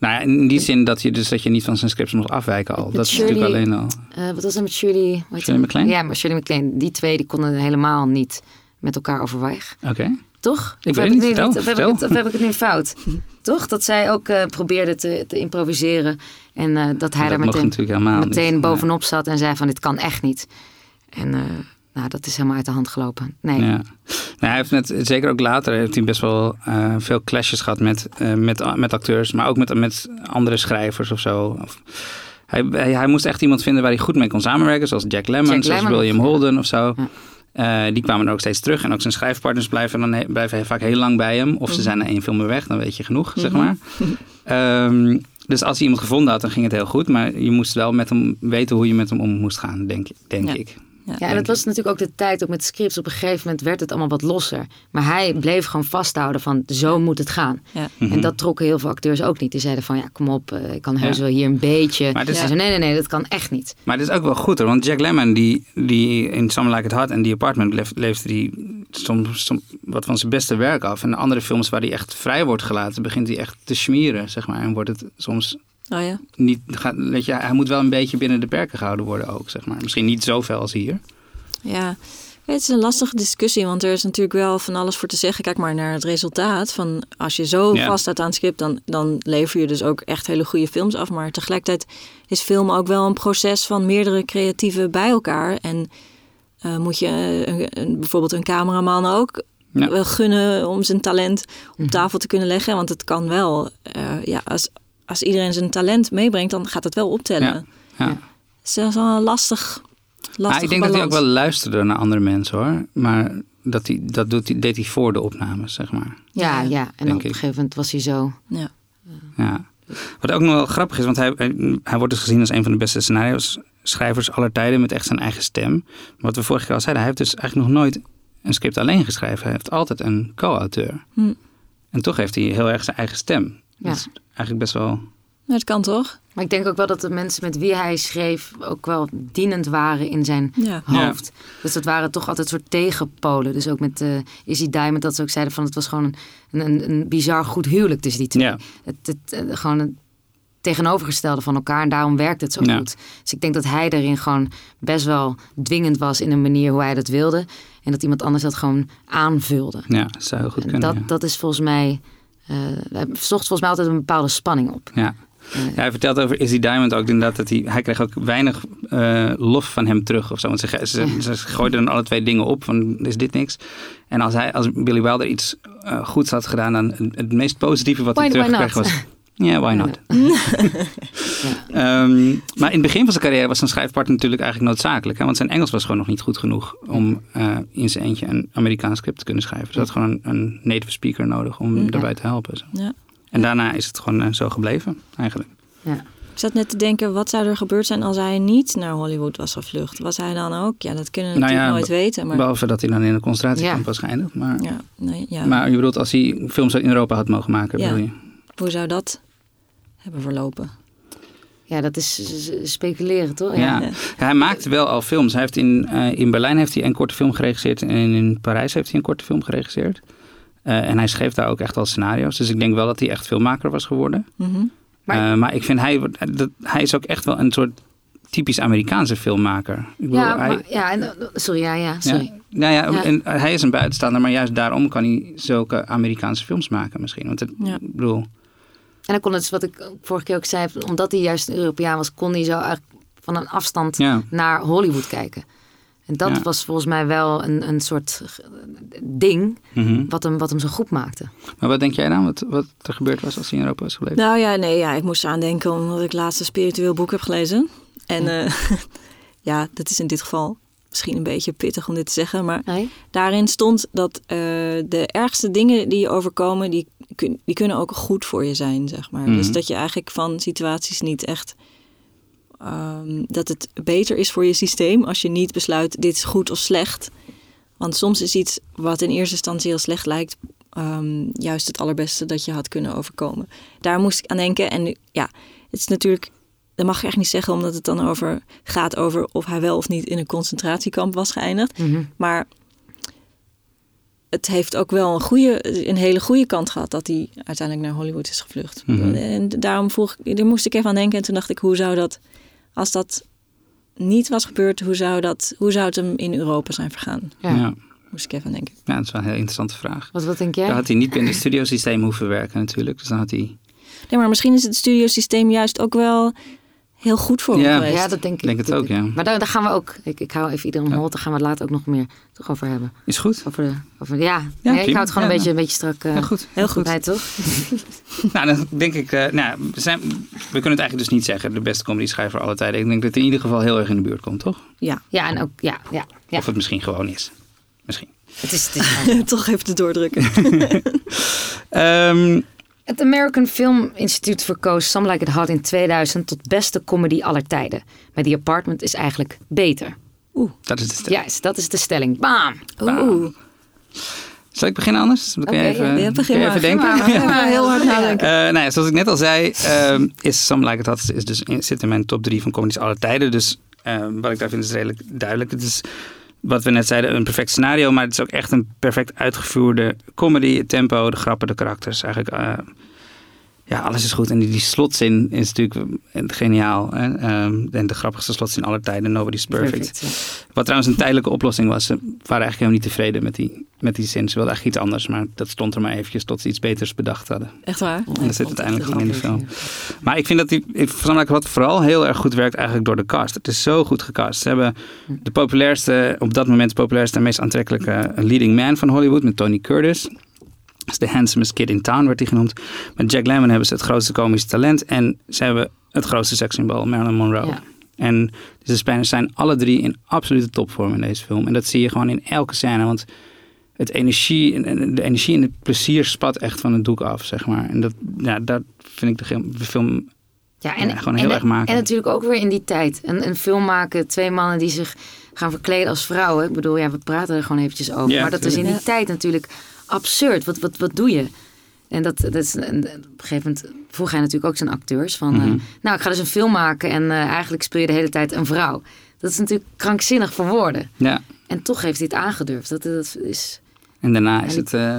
[SPEAKER 3] Nou ja, in die zin dat je dus dat je niet van zijn scripts mocht afwijken al. Dat is natuurlijk alleen al.
[SPEAKER 4] Eh, wat was er met Shirley?
[SPEAKER 3] Shirley? MacLaine?
[SPEAKER 4] Ja, maar Shirley MacLaine. Die twee die konden helemaal niet met elkaar overweg.
[SPEAKER 3] Oké.
[SPEAKER 4] Toch?
[SPEAKER 3] Ik
[SPEAKER 4] Of
[SPEAKER 3] weet
[SPEAKER 4] heb
[SPEAKER 3] niet.
[SPEAKER 4] of heb, ik het, of heb ik het nu fout? Toch? Dat zij ook eh, probeerde te, te improviseren. En eh, dat hij daar meteen, meteen
[SPEAKER 3] niet.
[SPEAKER 4] bovenop zat en zei van dit kan echt niet. En eh, nou, dat is helemaal uit de hand gelopen. Nee.
[SPEAKER 3] Ja. Nou, hij heeft met, zeker ook later heeft hij best wel veel clashes gehad met, met, met acteurs, maar ook met, met andere schrijvers of zo. Of, hij, hij, hij moest echt iemand vinden waar hij goed mee kon samenwerken, zoals Jack Lemmon,
[SPEAKER 4] Jack
[SPEAKER 3] zoals
[SPEAKER 4] Lemmon,
[SPEAKER 3] William. Holden of zo.
[SPEAKER 4] Ja.
[SPEAKER 3] Eh, die kwamen er ook steeds terug. En ook zijn schrijfpartners blijven, dan he- blijven vaak heel lang bij hem. Of ze zijn na één film weer weg, dan weet je genoeg, zeg maar. Ehm, dus als hij iemand gevonden had, dan ging het heel goed. Maar je moest wel met hem weten hoe je met hem om moest gaan, denk, denk
[SPEAKER 1] Ja.
[SPEAKER 3] ik.
[SPEAKER 4] Ja, en dat was natuurlijk ook de tijd ook met scripts. Op een gegeven moment werd het allemaal wat losser. Maar hij bleef gewoon vasthouden van zo moet het gaan.
[SPEAKER 1] Ja.
[SPEAKER 4] En dat trokken heel veel acteurs ook niet. Die zeiden van ja, kom op, eh, ik kan heus
[SPEAKER 3] Ja.
[SPEAKER 4] wel hier een beetje.
[SPEAKER 3] Maar
[SPEAKER 4] zei, nee, nee, nee, dat kan echt niet.
[SPEAKER 3] Maar het is ook wel goed hoor, want Jack Lemmon, die, die in Some Like It Hot en die Apartment leef- leefde die soms, soms wat van zijn beste werk af. En de andere films waar hij echt vrij wordt gelaten, begint hij echt te schmieren, zeg maar. En wordt het soms
[SPEAKER 1] Oh ja.
[SPEAKER 3] niet, gaat, weet je, hij moet wel een beetje binnen de perken gehouden worden ook, zeg maar. Misschien niet zoveel als hier.
[SPEAKER 1] Ja, het is een lastige discussie, want er is natuurlijk wel van alles voor te zeggen. Kijk maar naar het resultaat. Van als je zo
[SPEAKER 3] Ja.
[SPEAKER 1] vast staat aan het script, dan, dan lever je dus ook echt hele goede films af. Maar tegelijkertijd is film ook wel een proces van meerdere creatieven bij elkaar. En eh, moet je eh, een, bijvoorbeeld een cameraman ook
[SPEAKER 3] Ja.
[SPEAKER 1] gunnen om zijn talent op
[SPEAKER 4] Mhm.
[SPEAKER 1] tafel te kunnen leggen. Want het kan wel, eh, ja, als, als iedereen zijn talent meebrengt, dan gaat het wel optellen.
[SPEAKER 3] Ja. Ja.
[SPEAKER 1] Dus dat is wel een lastig, lastig
[SPEAKER 3] Ah, ik denk dat hij ook wel luisterde naar andere mensen hoor. Maar dat, hij, dat doet hij, deed hij voor de opnames, zeg maar.
[SPEAKER 4] Ja,
[SPEAKER 1] Ja.
[SPEAKER 4] En op een gegeven moment was hij zo.
[SPEAKER 1] Ja.
[SPEAKER 3] Ja. Wat ook nog wel grappig is, want hij, hij, hij wordt dus gezien als een van de beste scenario's schrijvers aller tijden met echt zijn eigen stem. Wat we vorige keer al zeiden, hij heeft dus eigenlijk nog nooit een script alleen geschreven. Hij heeft altijd een co-auteur.
[SPEAKER 1] Hm.
[SPEAKER 3] En toch heeft hij heel erg zijn eigen stem.
[SPEAKER 4] Ja.
[SPEAKER 3] Dat is eigenlijk best wel...
[SPEAKER 1] Dat kan toch?
[SPEAKER 4] Maar ik denk ook wel dat de mensen met wie hij schreef ook wel dienend waren in zijn
[SPEAKER 1] Ja.
[SPEAKER 4] hoofd. Dus dat waren toch altijd soort tegenpolen. Dus ook met eh Izzy Diamond dat ze ook zeiden van het was gewoon een, een, een bizar goed huwelijk tussen die twee.
[SPEAKER 3] Ja,
[SPEAKER 4] Het, het, eh, gewoon het tegenovergestelde van elkaar en daarom werkt het zo
[SPEAKER 3] Ja.
[SPEAKER 4] goed. Dus ik denk dat hij daarin gewoon best wel dwingend was in een manier hoe hij dat wilde. En dat iemand anders dat gewoon aanvulde.
[SPEAKER 3] ja, dat zou heel goed
[SPEAKER 4] En
[SPEAKER 3] kunnen.
[SPEAKER 4] dat,
[SPEAKER 3] ja.
[SPEAKER 4] dat is volgens mij... eh hij zocht volgens mij altijd een bepaalde spanning op.
[SPEAKER 3] Ja. Ja, hij vertelt over Izzy Diamond ook inderdaad dat hij, hij kreeg ook weinig eh, lof van hem terug of zo. Want ze, ze, ze gooiden dan alle twee dingen op van is dit niks. En als, hij, als Billy Wilder iets eh, goeds had gedaan, dan het, het meest positieve wat hij
[SPEAKER 4] Why-
[SPEAKER 3] terugkreeg was... Ja, why not? Ehm, maar in het begin van zijn carrière was zijn schrijfpartner natuurlijk eigenlijk noodzakelijk. Hè? Want zijn Engels was gewoon nog niet goed genoeg om eh, in zijn eentje een Amerikaans script te kunnen schrijven. Dus hij had gewoon een, een native speaker nodig om daarbij te helpen. Zo.
[SPEAKER 1] Ja.
[SPEAKER 3] En daarna is het gewoon eh, zo gebleven, eigenlijk.
[SPEAKER 4] Ja.
[SPEAKER 1] Ik zat net te denken, wat zou er gebeurd zijn als hij niet naar Hollywood was gevlucht? Was hij dan ook? Ja, dat kunnen we
[SPEAKER 3] Nou
[SPEAKER 1] natuurlijk
[SPEAKER 3] ja,
[SPEAKER 1] nooit weten. Maar,
[SPEAKER 3] Behalve dat hij dan in een concentratiekamp
[SPEAKER 4] Ja.
[SPEAKER 3] was geëindigd. Maar,
[SPEAKER 1] ja, nee, ja.
[SPEAKER 3] maar je bedoelt als hij films in Europa had mogen maken,
[SPEAKER 1] Ja.
[SPEAKER 3] bedoel je?
[SPEAKER 1] hoe zou dat hebben verlopen?
[SPEAKER 4] Ja, dat is speculeren, toch?
[SPEAKER 3] Ja. Ja, hij maakte wel al films. Hij heeft in, eh, in Berlijn heeft hij een korte film geregisseerd en in Parijs heeft hij een korte film geregisseerd. Eh, en hij schreef daar ook echt al scenario's. Dus ik denk wel dat hij echt filmmaker was geworden.
[SPEAKER 1] Mhm.
[SPEAKER 4] Maar-
[SPEAKER 3] Maar, maar ik vind hij, dat, hij is ook echt wel een soort typisch Amerikaanse filmmaker. Ik bedoel,
[SPEAKER 4] Ja,
[SPEAKER 3] hij,
[SPEAKER 4] maar, ja, en, sorry, ja, ja, sorry.
[SPEAKER 3] Ja, nou ja,
[SPEAKER 4] Ja.
[SPEAKER 3] En hij is een buitenstaander, maar juist daarom kan hij zulke Amerikaanse films maken misschien. Want het,
[SPEAKER 1] Ja.
[SPEAKER 3] ik bedoel,
[SPEAKER 4] dan kon het, wat ik vorige keer ook zei, omdat hij juist een Europeaan was, kon hij zo eigenlijk van een afstand
[SPEAKER 3] ja.
[SPEAKER 4] naar Hollywood kijken. En dat
[SPEAKER 3] Ja.
[SPEAKER 4] was volgens mij wel een, een soort eh, ding
[SPEAKER 3] Mhm.
[SPEAKER 4] wat hem, wat hem zo goed maakte.
[SPEAKER 3] Maar wat denk jij dan, wat, wat er gebeurd was als hij in Europa was gebleven?
[SPEAKER 1] Nou ja, nee, ja, ik moest eraan denken omdat ik laatst een spiritueel boek heb gelezen. En ja. ja, dat is in dit geval misschien een beetje pittig om dit te zeggen, maar
[SPEAKER 4] Nee?
[SPEAKER 1] daarin stond dat eh, de ergste dingen die je overkomen, die, die kunnen ook goed voor je zijn, zeg maar.
[SPEAKER 3] Mhm.
[SPEAKER 1] Dus dat je eigenlijk van situaties niet echt... ehm, dat het beter is voor je systeem als je niet besluit dit is goed of slecht. Want soms is iets wat in eerste instantie heel slecht lijkt, ehm, juist het allerbeste dat je had kunnen overkomen. Daar moest ik aan denken. En ja, het is natuurlijk, dat mag je echt niet zeggen, omdat het dan over gaat over of hij wel of niet in een concentratiekamp was geëindigd.
[SPEAKER 4] Mhm.
[SPEAKER 1] Maar het heeft ook wel een, goede, een hele goede kant gehad dat hij uiteindelijk naar Hollywood is gevlucht.
[SPEAKER 3] Mhm.
[SPEAKER 1] En daarom vroeg ik, daar moest ik even aan denken. En toen dacht ik, hoe zou dat, als dat niet was gebeurd, hoe zou, dat, hoe zou het hem in Europa zijn vergaan?
[SPEAKER 4] Ja.
[SPEAKER 3] Ja.
[SPEAKER 1] Moest ik even aan denken.
[SPEAKER 3] ja, dat is wel een heel interessante vraag.
[SPEAKER 4] Wat, wat denk jij?
[SPEAKER 3] Dan had hij niet binnen het studiosysteem hoeven werken natuurlijk. Dus dan had hij...
[SPEAKER 1] Nee, maar misschien is het studiosysteem juist ook wel heel goed voor
[SPEAKER 3] Ja.
[SPEAKER 1] geweest.
[SPEAKER 4] Ja, dat denk ik.
[SPEAKER 3] denk het ook, ja.
[SPEAKER 4] Maar daar, daar gaan we ook. Ik, ik hou even iedereen hold. Daar gaan we het later ook nog meer toch over hebben.
[SPEAKER 3] Is goed?
[SPEAKER 4] Over de, over, ja,
[SPEAKER 3] Ja,
[SPEAKER 4] nee, ik hou het gewoon
[SPEAKER 3] Ja,
[SPEAKER 4] een, beetje, een beetje strak. eh
[SPEAKER 3] Ja, goed.
[SPEAKER 1] Heel goed.
[SPEAKER 4] bij, toch?
[SPEAKER 3] Nou, dan denk ik... eh, nou, we, zijn, we kunnen het eigenlijk dus niet zeggen. De beste comedy schrijver aller tijden. Ik denk dat het in ieder geval heel erg in de buurt komt, toch?
[SPEAKER 1] Ja,
[SPEAKER 4] Ja, en ook. Ja, ja, ja.
[SPEAKER 3] Of het misschien gewoon is. Misschien.
[SPEAKER 4] Het is, het is
[SPEAKER 1] toch even te doordrukken.
[SPEAKER 3] Ehm,
[SPEAKER 4] Het American Film Institute verkoos Some Like It Hot in 2000 tot beste comedy aller tijden. Maar The Apartment is eigenlijk beter.
[SPEAKER 3] dat is de stelling.
[SPEAKER 4] Juist, dat is de stelling. Bam!
[SPEAKER 1] Oeh,
[SPEAKER 3] Zal ik beginnen anders? Dan kun je
[SPEAKER 4] Oké,
[SPEAKER 3] even,
[SPEAKER 1] ja, begin maar.
[SPEAKER 3] even denken.
[SPEAKER 1] Maar. Ja, heel hard nadenken.
[SPEAKER 3] Eh, nou ja, zoals ik net al zei, ehm, is Some Like It Hot is dus in, zit in mijn top 3 van comedies aller tijden. Dus ehm, wat ik daar vind is redelijk duidelijk. Het is wat we net zeiden, een perfect scenario, maar het is ook echt een perfect uitgevoerde comedy. Het tempo, de grappen, de karakters. Eigenlijk, eh, ja, alles is goed. En die, die slotzin is natuurlijk eh, geniaal. Hè? Ehm, en de grappigste slotzin aller tijden, Nobody's Perfect. Wat trouwens een tijdelijke oplossing was. Ze waren eigenlijk helemaal niet tevreden met die, met die zin. Ze wilden eigenlijk iets anders, maar dat stond er maar eventjes tot ze iets beters bedacht hadden.
[SPEAKER 1] echt waar?
[SPEAKER 3] En dat zit uiteindelijk gewoon in de film. Maar ik vind dat die ik vond wat vooral heel erg goed werkt eigenlijk door de cast. Het is zo goed gecast. Ze hebben de populairste, op dat moment de populairste en meest aantrekkelijke leading man van Hollywood met Tony Curtis. Dat is de handsomest kid in town, werd hij genoemd. Met Jack Lemmon hebben ze het grootste komische talent. En ze hebben het grootste sekssymbool, Marilyn Monroe.
[SPEAKER 4] Ja.
[SPEAKER 3] En de Spanish zijn alle drie in absolute topvorm in deze film. En dat zie je gewoon in elke scène. Want het energie, en- en de energie en het plezier spat echt van het doek af, zeg maar. En dat, ja, dat vind ik de film
[SPEAKER 4] Ja, en,
[SPEAKER 3] Ja, gewoon heel
[SPEAKER 4] en,
[SPEAKER 3] erg maken.
[SPEAKER 4] En natuurlijk ook weer in die tijd. Een, een film maken, twee mannen die zich gaan verkleden als vrouwen. Ik bedoel, ja, we praten er gewoon eventjes over.
[SPEAKER 3] Ja,
[SPEAKER 4] maar dat is in die tijd natuurlijk absurd. Wat, wat, wat doe je? En dat, dat is, en op een gegeven moment vroeg hij natuurlijk ook zijn acteurs van... eh,
[SPEAKER 3] Mhm.
[SPEAKER 4] nou, ik ga dus een film maken en eh, eigenlijk speel je de hele tijd een vrouw. Dat is natuurlijk krankzinnig voor woorden.
[SPEAKER 3] Ja.
[SPEAKER 4] En toch heeft hij het aangedurfd. Dat, dat is...
[SPEAKER 3] En daarna is het, eh,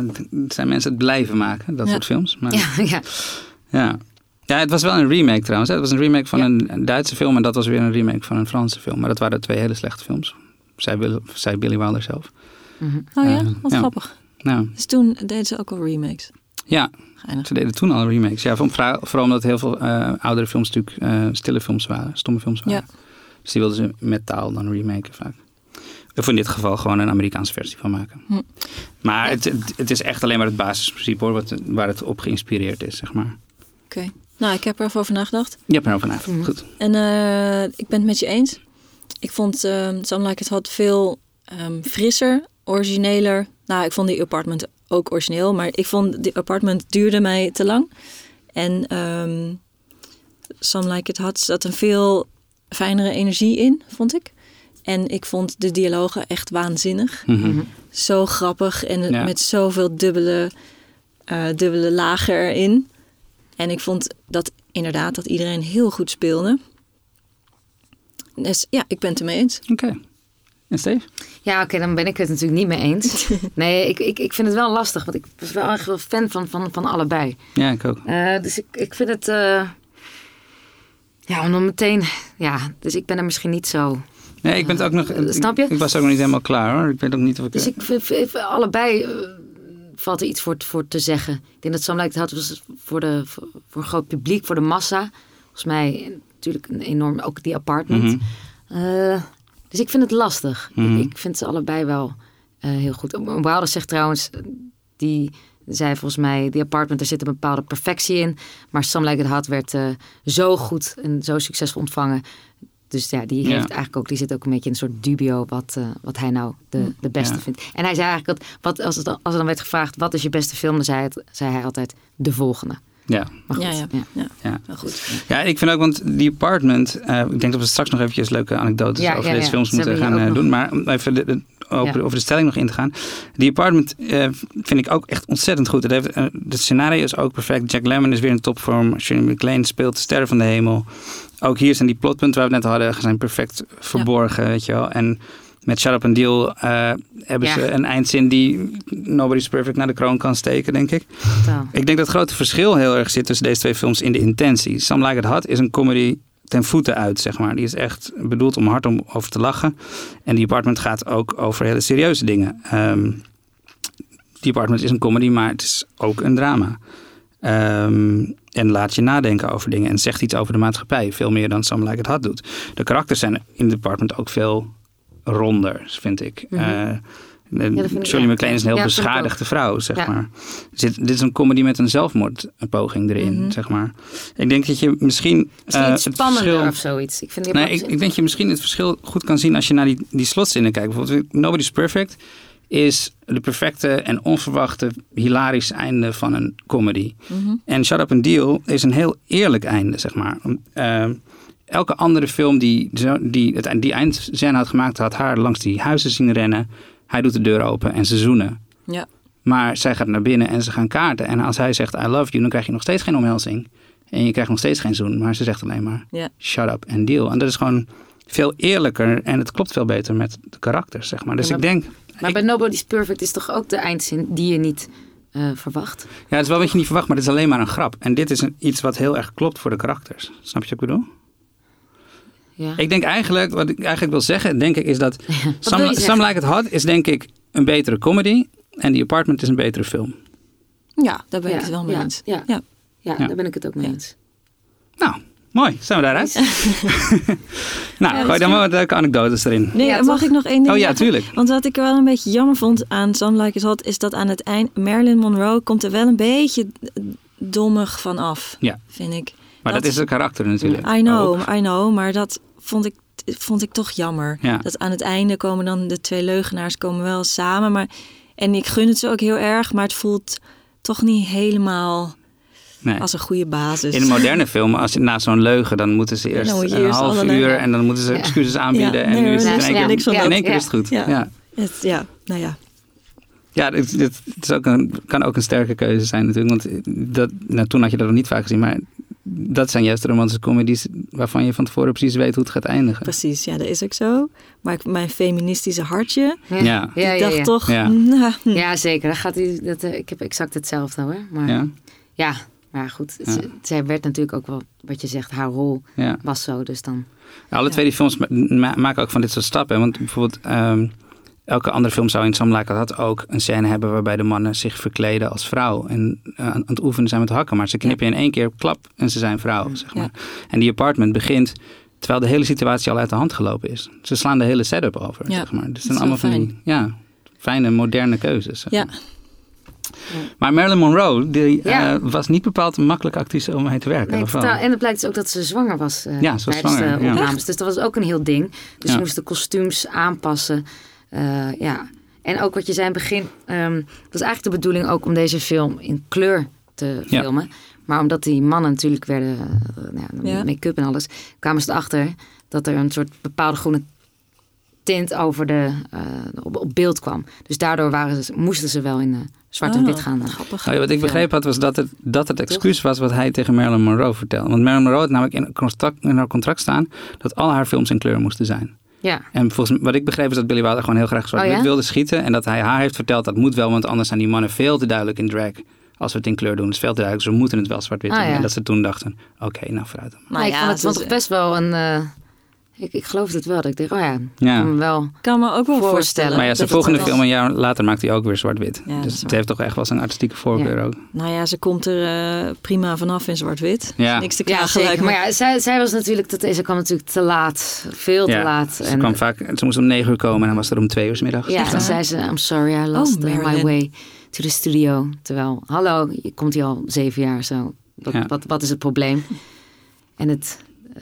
[SPEAKER 3] zijn mensen het blijven maken, dat
[SPEAKER 1] Ja.
[SPEAKER 3] soort films. Maar,
[SPEAKER 4] Ja, ja.
[SPEAKER 3] ja. ja, het was wel een remake trouwens. hè. Het was een remake van
[SPEAKER 4] Ja.
[SPEAKER 3] een, Duitse film en dat was weer een remake van een Franse film. Maar dat waren twee hele slechte films. Bill, zei Billy Wilder zelf.
[SPEAKER 4] Mhm.
[SPEAKER 1] Oh ja,
[SPEAKER 3] Eh,
[SPEAKER 1] wat grappig.
[SPEAKER 3] Nou,
[SPEAKER 1] Dus toen deden ze ook al remakes.
[SPEAKER 3] ja,
[SPEAKER 1] Geinig.
[SPEAKER 3] ze deden toen al remakes. Ja, vooral vooral omdat heel veel eh, oudere films natuurlijk eh, stille films waren, stomme films waren. Dus die wilden ze met taal dan remaken vaak. Of in dit geval gewoon een Amerikaanse versie van maken.
[SPEAKER 1] Hm.
[SPEAKER 3] Maar het, het, het is echt alleen maar het basisprincipe hoor, wat, waar het op geïnspireerd is, zeg maar.
[SPEAKER 1] Oké. Nou, ik heb er even over nagedacht.
[SPEAKER 3] Je hebt erover nagedacht.
[SPEAKER 4] Mhm.
[SPEAKER 3] Goed.
[SPEAKER 1] En eh, ik ben het met je eens. Ik vond uh, Some Like It Hot veel ehm, frisser, origineler. Nou, ik vond die apartment ook origineel, maar ik vond die apartment duurde mij te lang. En ehm Some Like It Hot zat een veel fijnere energie in, vond ik. En ik vond de dialogen echt waanzinnig.
[SPEAKER 3] Mhm.
[SPEAKER 4] Mhm.
[SPEAKER 1] Zo grappig en
[SPEAKER 3] Ja.
[SPEAKER 1] met zoveel dubbele, eh, dubbele lagen erin. En ik vond dat inderdaad dat iedereen heel goed speelde. Dus ja, ik ben het ermee eens.
[SPEAKER 3] Oké. En Steve?
[SPEAKER 4] Ja, oké, dan ben ik het natuurlijk niet mee eens. Nee, ik, ik, ik vind het wel lastig, want ik was wel echt wel fan van, van, van allebei.
[SPEAKER 3] Ja, ik ook.
[SPEAKER 4] Eh, dus ik, ik vind het. eh, ja, om dan meteen. Ja, dus ik ben er misschien niet zo.
[SPEAKER 3] Nee, ik ben het ook nog...
[SPEAKER 4] Eh, snap je?
[SPEAKER 3] Ik was ook nog niet helemaal klaar hoor. Ik weet ook niet of ik...
[SPEAKER 4] Dus ik vind allebei eh, valt er iets voor, voor te zeggen. Ik denk dat Sam Lijkt had was voor, de, voor, groot publiek, voor de massa. Volgens mij natuurlijk een enorm, ook die apartment.
[SPEAKER 3] Mhm.
[SPEAKER 4] Eh, dus ik vind het lastig.
[SPEAKER 3] Mhm.
[SPEAKER 4] ik, ik vind ze allebei wel heel goed. Wilder zegt trouwens, die zei volgens mij, die apartment, daar zit een bepaalde perfectie in. Maar Sam It Hot werd zo goed en zo succesvol ontvangen. Dus ja, die
[SPEAKER 3] Ja.
[SPEAKER 4] heeft eigenlijk ook, die zit ook een beetje in een soort dubio wat, eh, wat hij nou de, de beste
[SPEAKER 3] Ja.
[SPEAKER 4] vindt. En hij zei eigenlijk dat, wat, als, het, als er dan werd gevraagd, wat is je beste film? Dan zei, het, zei hij altijd, de volgende.
[SPEAKER 3] Ja.
[SPEAKER 4] Maar goed,
[SPEAKER 1] Ja, ja.
[SPEAKER 4] ja.
[SPEAKER 1] ja. Goed.
[SPEAKER 3] Ja, ik vind ook, want die apartment, eh, ik denk dat we straks nog eventjes leuke anekdotes
[SPEAKER 4] Ja,
[SPEAKER 3] over
[SPEAKER 4] ja,
[SPEAKER 3] deze
[SPEAKER 4] ja.
[SPEAKER 3] films moeten gaan eh, doen.
[SPEAKER 4] nog-
[SPEAKER 3] Maar om even de, de- over,
[SPEAKER 4] Ja.
[SPEAKER 3] over de stelling nog in te gaan. Die apartment eh, vind ik ook echt ontzettend goed. Het, heeft, het scenario is ook perfect. Jack Lemmon is weer in topvorm. Shirley MacLaine speelt de sterren van de hemel. Ook hier zijn die plotpunten waar we het net hadden, zijn perfect verborgen, weet je wel. En met Shut Up and Deal eh, hebben
[SPEAKER 4] Ja.
[SPEAKER 3] ze een eindzin die Nobody's Perfect naar de kroon kan steken, denk ik.
[SPEAKER 4] Totaal.
[SPEAKER 3] Ik denk dat het grote verschil heel erg zit tussen deze twee films in de intentie. Some Like It Hot is een comedy ten voeten uit, zeg maar. Die is echt bedoeld om hard om over te lachen. En die Apartment gaat ook over hele serieuze dingen. Ehm die Apartment is een comedy, maar het is ook een drama. Ehm, en laat je nadenken over dingen en zegt iets over de maatschappij. Veel meer dan Some Like It Hot doet. De karakters zijn in The Apartment ook veel ronder, vind ik. Eh,
[SPEAKER 4] dat
[SPEAKER 3] Shirley
[SPEAKER 4] ja.
[SPEAKER 3] MacLaine is een heel
[SPEAKER 4] Ja,
[SPEAKER 3] beschadigde vrouw, zeg
[SPEAKER 4] Ja.
[SPEAKER 3] maar. Zit, dit is een comedy met een zelfmoordpoging erin,
[SPEAKER 4] Mhm.
[SPEAKER 3] zeg maar. Ik denk dat je misschien,
[SPEAKER 4] Misschien
[SPEAKER 3] eh, het
[SPEAKER 4] spannender
[SPEAKER 3] verschil...
[SPEAKER 4] of zoiets. Ik vind die
[SPEAKER 3] Nee,
[SPEAKER 4] apart-
[SPEAKER 3] ik, ik denk je misschien het verschil goed kan zien als je naar die, die slotzinnen kijkt. Bijvoorbeeld Nobody's Perfect is de perfecte en onverwachte hilarisch einde van een comedy.
[SPEAKER 1] Mhm.
[SPEAKER 3] En Shut Up and Deal is een heel eerlijk einde, zeg maar. Ehm, elke andere film die, die het, die eindscène had gemaakt, had haar langs die huizen zien rennen. Hij doet de deur open en ze zoenen.
[SPEAKER 1] Ja.
[SPEAKER 3] Maar zij gaat naar binnen en ze gaan kaarten. En als hij zegt I love you, dan krijg je nog steeds geen omhelzing. En je krijgt nog steeds geen zoen. Maar ze zegt alleen maar
[SPEAKER 1] Ja.
[SPEAKER 3] shut up and deal. En dat is gewoon veel eerlijker en het klopt veel beter met de karakters, zeg maar. Dus
[SPEAKER 4] Ja,
[SPEAKER 3] ik
[SPEAKER 4] maar-
[SPEAKER 3] denk...
[SPEAKER 4] Maar
[SPEAKER 3] ik-
[SPEAKER 4] bij Nobody's Perfect is toch ook de eindzin die je niet eh, verwacht?
[SPEAKER 3] Ja, het is wel wat je niet verwacht, maar het is alleen maar een grap. En dit is een, iets wat heel erg klopt voor de karakters. Snap je wat ik bedoel?
[SPEAKER 4] Ja.
[SPEAKER 3] Ik denk eigenlijk, wat ik eigenlijk wil zeggen, denk ik, is dat Some, Like It Hot is denk ik een betere comedy. En The Apartment is een betere film.
[SPEAKER 1] Ja, daar ben ik het wel mee
[SPEAKER 4] ja,
[SPEAKER 1] eens.
[SPEAKER 4] Ja,
[SPEAKER 1] Ja.
[SPEAKER 4] ja.
[SPEAKER 3] Ja.
[SPEAKER 4] daar ben ik het ook mee
[SPEAKER 1] Ja.
[SPEAKER 4] eens.
[SPEAKER 3] Nou, mooi. Zijn we daaruit? nou,
[SPEAKER 1] Ja,
[SPEAKER 3] gooi dan maar wat leuke anekdotes erin.
[SPEAKER 1] Nee,
[SPEAKER 4] Ja,
[SPEAKER 1] mag
[SPEAKER 4] toch?
[SPEAKER 1] ik nog één ding
[SPEAKER 3] Oh ja,
[SPEAKER 1] zeggen?
[SPEAKER 3] tuurlijk.
[SPEAKER 1] Want wat ik wel een beetje jammer vond aan Some Like It Hot... is dat aan het eind Marilyn Monroe komt er wel een beetje dommig van af,
[SPEAKER 3] Ja.
[SPEAKER 1] vind ik.
[SPEAKER 3] Maar dat,
[SPEAKER 1] Dat-
[SPEAKER 3] is de karakter natuurlijk.
[SPEAKER 1] I know,
[SPEAKER 3] Ook.
[SPEAKER 1] I know, maar dat vond ik, vond ik toch jammer.
[SPEAKER 3] Ja.
[SPEAKER 1] Dat aan het einde komen dan de twee leugenaars komen wel samen. Maar, en ik gun het ze ook heel erg, maar het voelt toch niet helemaal
[SPEAKER 3] Nee.
[SPEAKER 1] als een goede basis.
[SPEAKER 3] In een moderne film, als je na zo'n leugen, dan moeten ze eerst
[SPEAKER 1] moet
[SPEAKER 3] een
[SPEAKER 1] eerst
[SPEAKER 3] half uur
[SPEAKER 1] leugen-
[SPEAKER 3] en dan moeten ze excuses aanbieden. En nu is het in één keer, in één keer is het goed.
[SPEAKER 1] Ja.
[SPEAKER 3] Ja.
[SPEAKER 1] Nou ja.
[SPEAKER 3] Ja, dit, is ook een, kan ook een sterke keuze zijn natuurlijk. Want dat, nou, toen had je dat nog niet vaak gezien. Maar dat zijn juist de romantische comedies waarvan je van tevoren precies weet hoe het gaat eindigen.
[SPEAKER 1] Precies, ja, dat is ook zo. Maar ik- mijn feministische hartje,
[SPEAKER 4] Ja,
[SPEAKER 3] Ja.
[SPEAKER 4] ja, ja,
[SPEAKER 1] ik dacht
[SPEAKER 4] ja.
[SPEAKER 1] toch...
[SPEAKER 3] Ja.
[SPEAKER 1] nou.
[SPEAKER 4] Ja, zeker. Dat gaat, die- dat, eh, ik heb exact hetzelfde hoor. Maar ja,
[SPEAKER 3] Ja,
[SPEAKER 4] maar goed.
[SPEAKER 3] Ja.
[SPEAKER 4] Ze- zij werd natuurlijk ook wel, wat je zegt, haar rol
[SPEAKER 3] ja.
[SPEAKER 4] was zo. Dus dan...
[SPEAKER 3] Alle
[SPEAKER 1] Ja.
[SPEAKER 3] twee die films ma- ma- maken ook van dit soort stappen. Want bijvoorbeeld ehm, elke andere film zou in Some Like Hot ook een scène hebben waarbij de mannen zich verkleden als vrouw. En eh, aan het oefenen zijn met hakken. Maar ze knippen in één keer klap en ze zijn vrouw. Zeg maar. En die apartment begint terwijl de hele situatie al uit de hand gelopen is. Ze slaan de hele setup over. Zeg maar. Dus het
[SPEAKER 1] is
[SPEAKER 3] zijn allemaal van die ja, fijne, moderne keuzes. zeg
[SPEAKER 1] Ja.
[SPEAKER 3] maar. Maar Marilyn Monroe die,
[SPEAKER 4] Ja.
[SPEAKER 3] eh, was niet bepaald een makkelijke actrice om mee te werken.
[SPEAKER 4] Nee, totaal. En het blijkt dus ook dat ze zwanger was eh
[SPEAKER 3] Ja, ze was
[SPEAKER 4] tijdens
[SPEAKER 3] zwanger,
[SPEAKER 4] de
[SPEAKER 3] ja.
[SPEAKER 4] opnames. Dus dat was ook een heel ding. Dus ze moesten kostuums aanpassen. Eh, ja. En ook wat je zei in het begin. ehm het was eigenlijk de bedoeling ook om deze film in kleur te
[SPEAKER 3] Ja.
[SPEAKER 4] filmen. Maar omdat die mannen natuurlijk werden, eh, nou ja, make-up en alles, kwamen ze erachter dat er een soort bepaalde groene tint over de, eh, op, op beeld kwam. Dus daardoor waren ze, moesten ze wel in de zwart en
[SPEAKER 1] Oh,
[SPEAKER 4] wit gaan. eh.
[SPEAKER 1] Grappig.
[SPEAKER 3] Oh ja, wat ik begrepen had, was dat het, dat het excuus was wat hij tegen Marilyn Monroe vertelde. Want Marilyn Monroe had namelijk in, een contract, in haar contract staan dat al haar films in kleur moesten zijn.
[SPEAKER 4] Ja,
[SPEAKER 3] En volgens mij, wat ik begreep is dat Billy Wilder gewoon heel graag zwart-wit
[SPEAKER 4] Oh ja?
[SPEAKER 3] wilde schieten. En dat hij haar heeft verteld dat moet wel, want anders zijn die mannen veel te duidelijk in drag. Als we het in kleur doen, is het veel te duidelijk. Dus we moeten het wel zwart-wit
[SPEAKER 4] Ah,
[SPEAKER 3] doen.
[SPEAKER 4] ja.
[SPEAKER 3] En dat ze toen dachten, oké, nou vooruit dan.
[SPEAKER 4] maar ik vond het,
[SPEAKER 1] dus,
[SPEAKER 4] vond het best wel een... eh, ik, ik geloof het wel. Dat ik dacht, oh ja, ik
[SPEAKER 3] Ja.
[SPEAKER 4] kan me wel...
[SPEAKER 1] kan me ook wel
[SPEAKER 4] voorstellen.
[SPEAKER 1] voorstellen.
[SPEAKER 3] Maar ja, zijn
[SPEAKER 1] dat
[SPEAKER 3] volgende film een jaar later maakt hij ook weer zwart-wit.
[SPEAKER 1] Ja, dat
[SPEAKER 3] dus het heeft toch echt wel zijn artistieke voorkeur ook.
[SPEAKER 1] Nou ja, ze komt er eh, prima vanaf in zwart-wit.
[SPEAKER 3] Ja.
[SPEAKER 1] Niks te
[SPEAKER 4] Ja,
[SPEAKER 1] klagen me.
[SPEAKER 4] Maar ja, zij, zij was natuurlijk... te- Ze kwam natuurlijk te laat. Veel te
[SPEAKER 3] Ja,
[SPEAKER 4] laat.
[SPEAKER 3] Ze,
[SPEAKER 4] En-
[SPEAKER 3] kwam vaak, ze moest om negen uur komen en dan was er om twee uur 's middags.
[SPEAKER 4] Ja, dan zei ze, I'm sorry, I lost
[SPEAKER 1] Oh,
[SPEAKER 4] uh, my way to the studio. Terwijl, hallo, je komt hier al zeven jaar zo. Wat,
[SPEAKER 3] Ja.
[SPEAKER 4] wat, wat is het probleem? En het,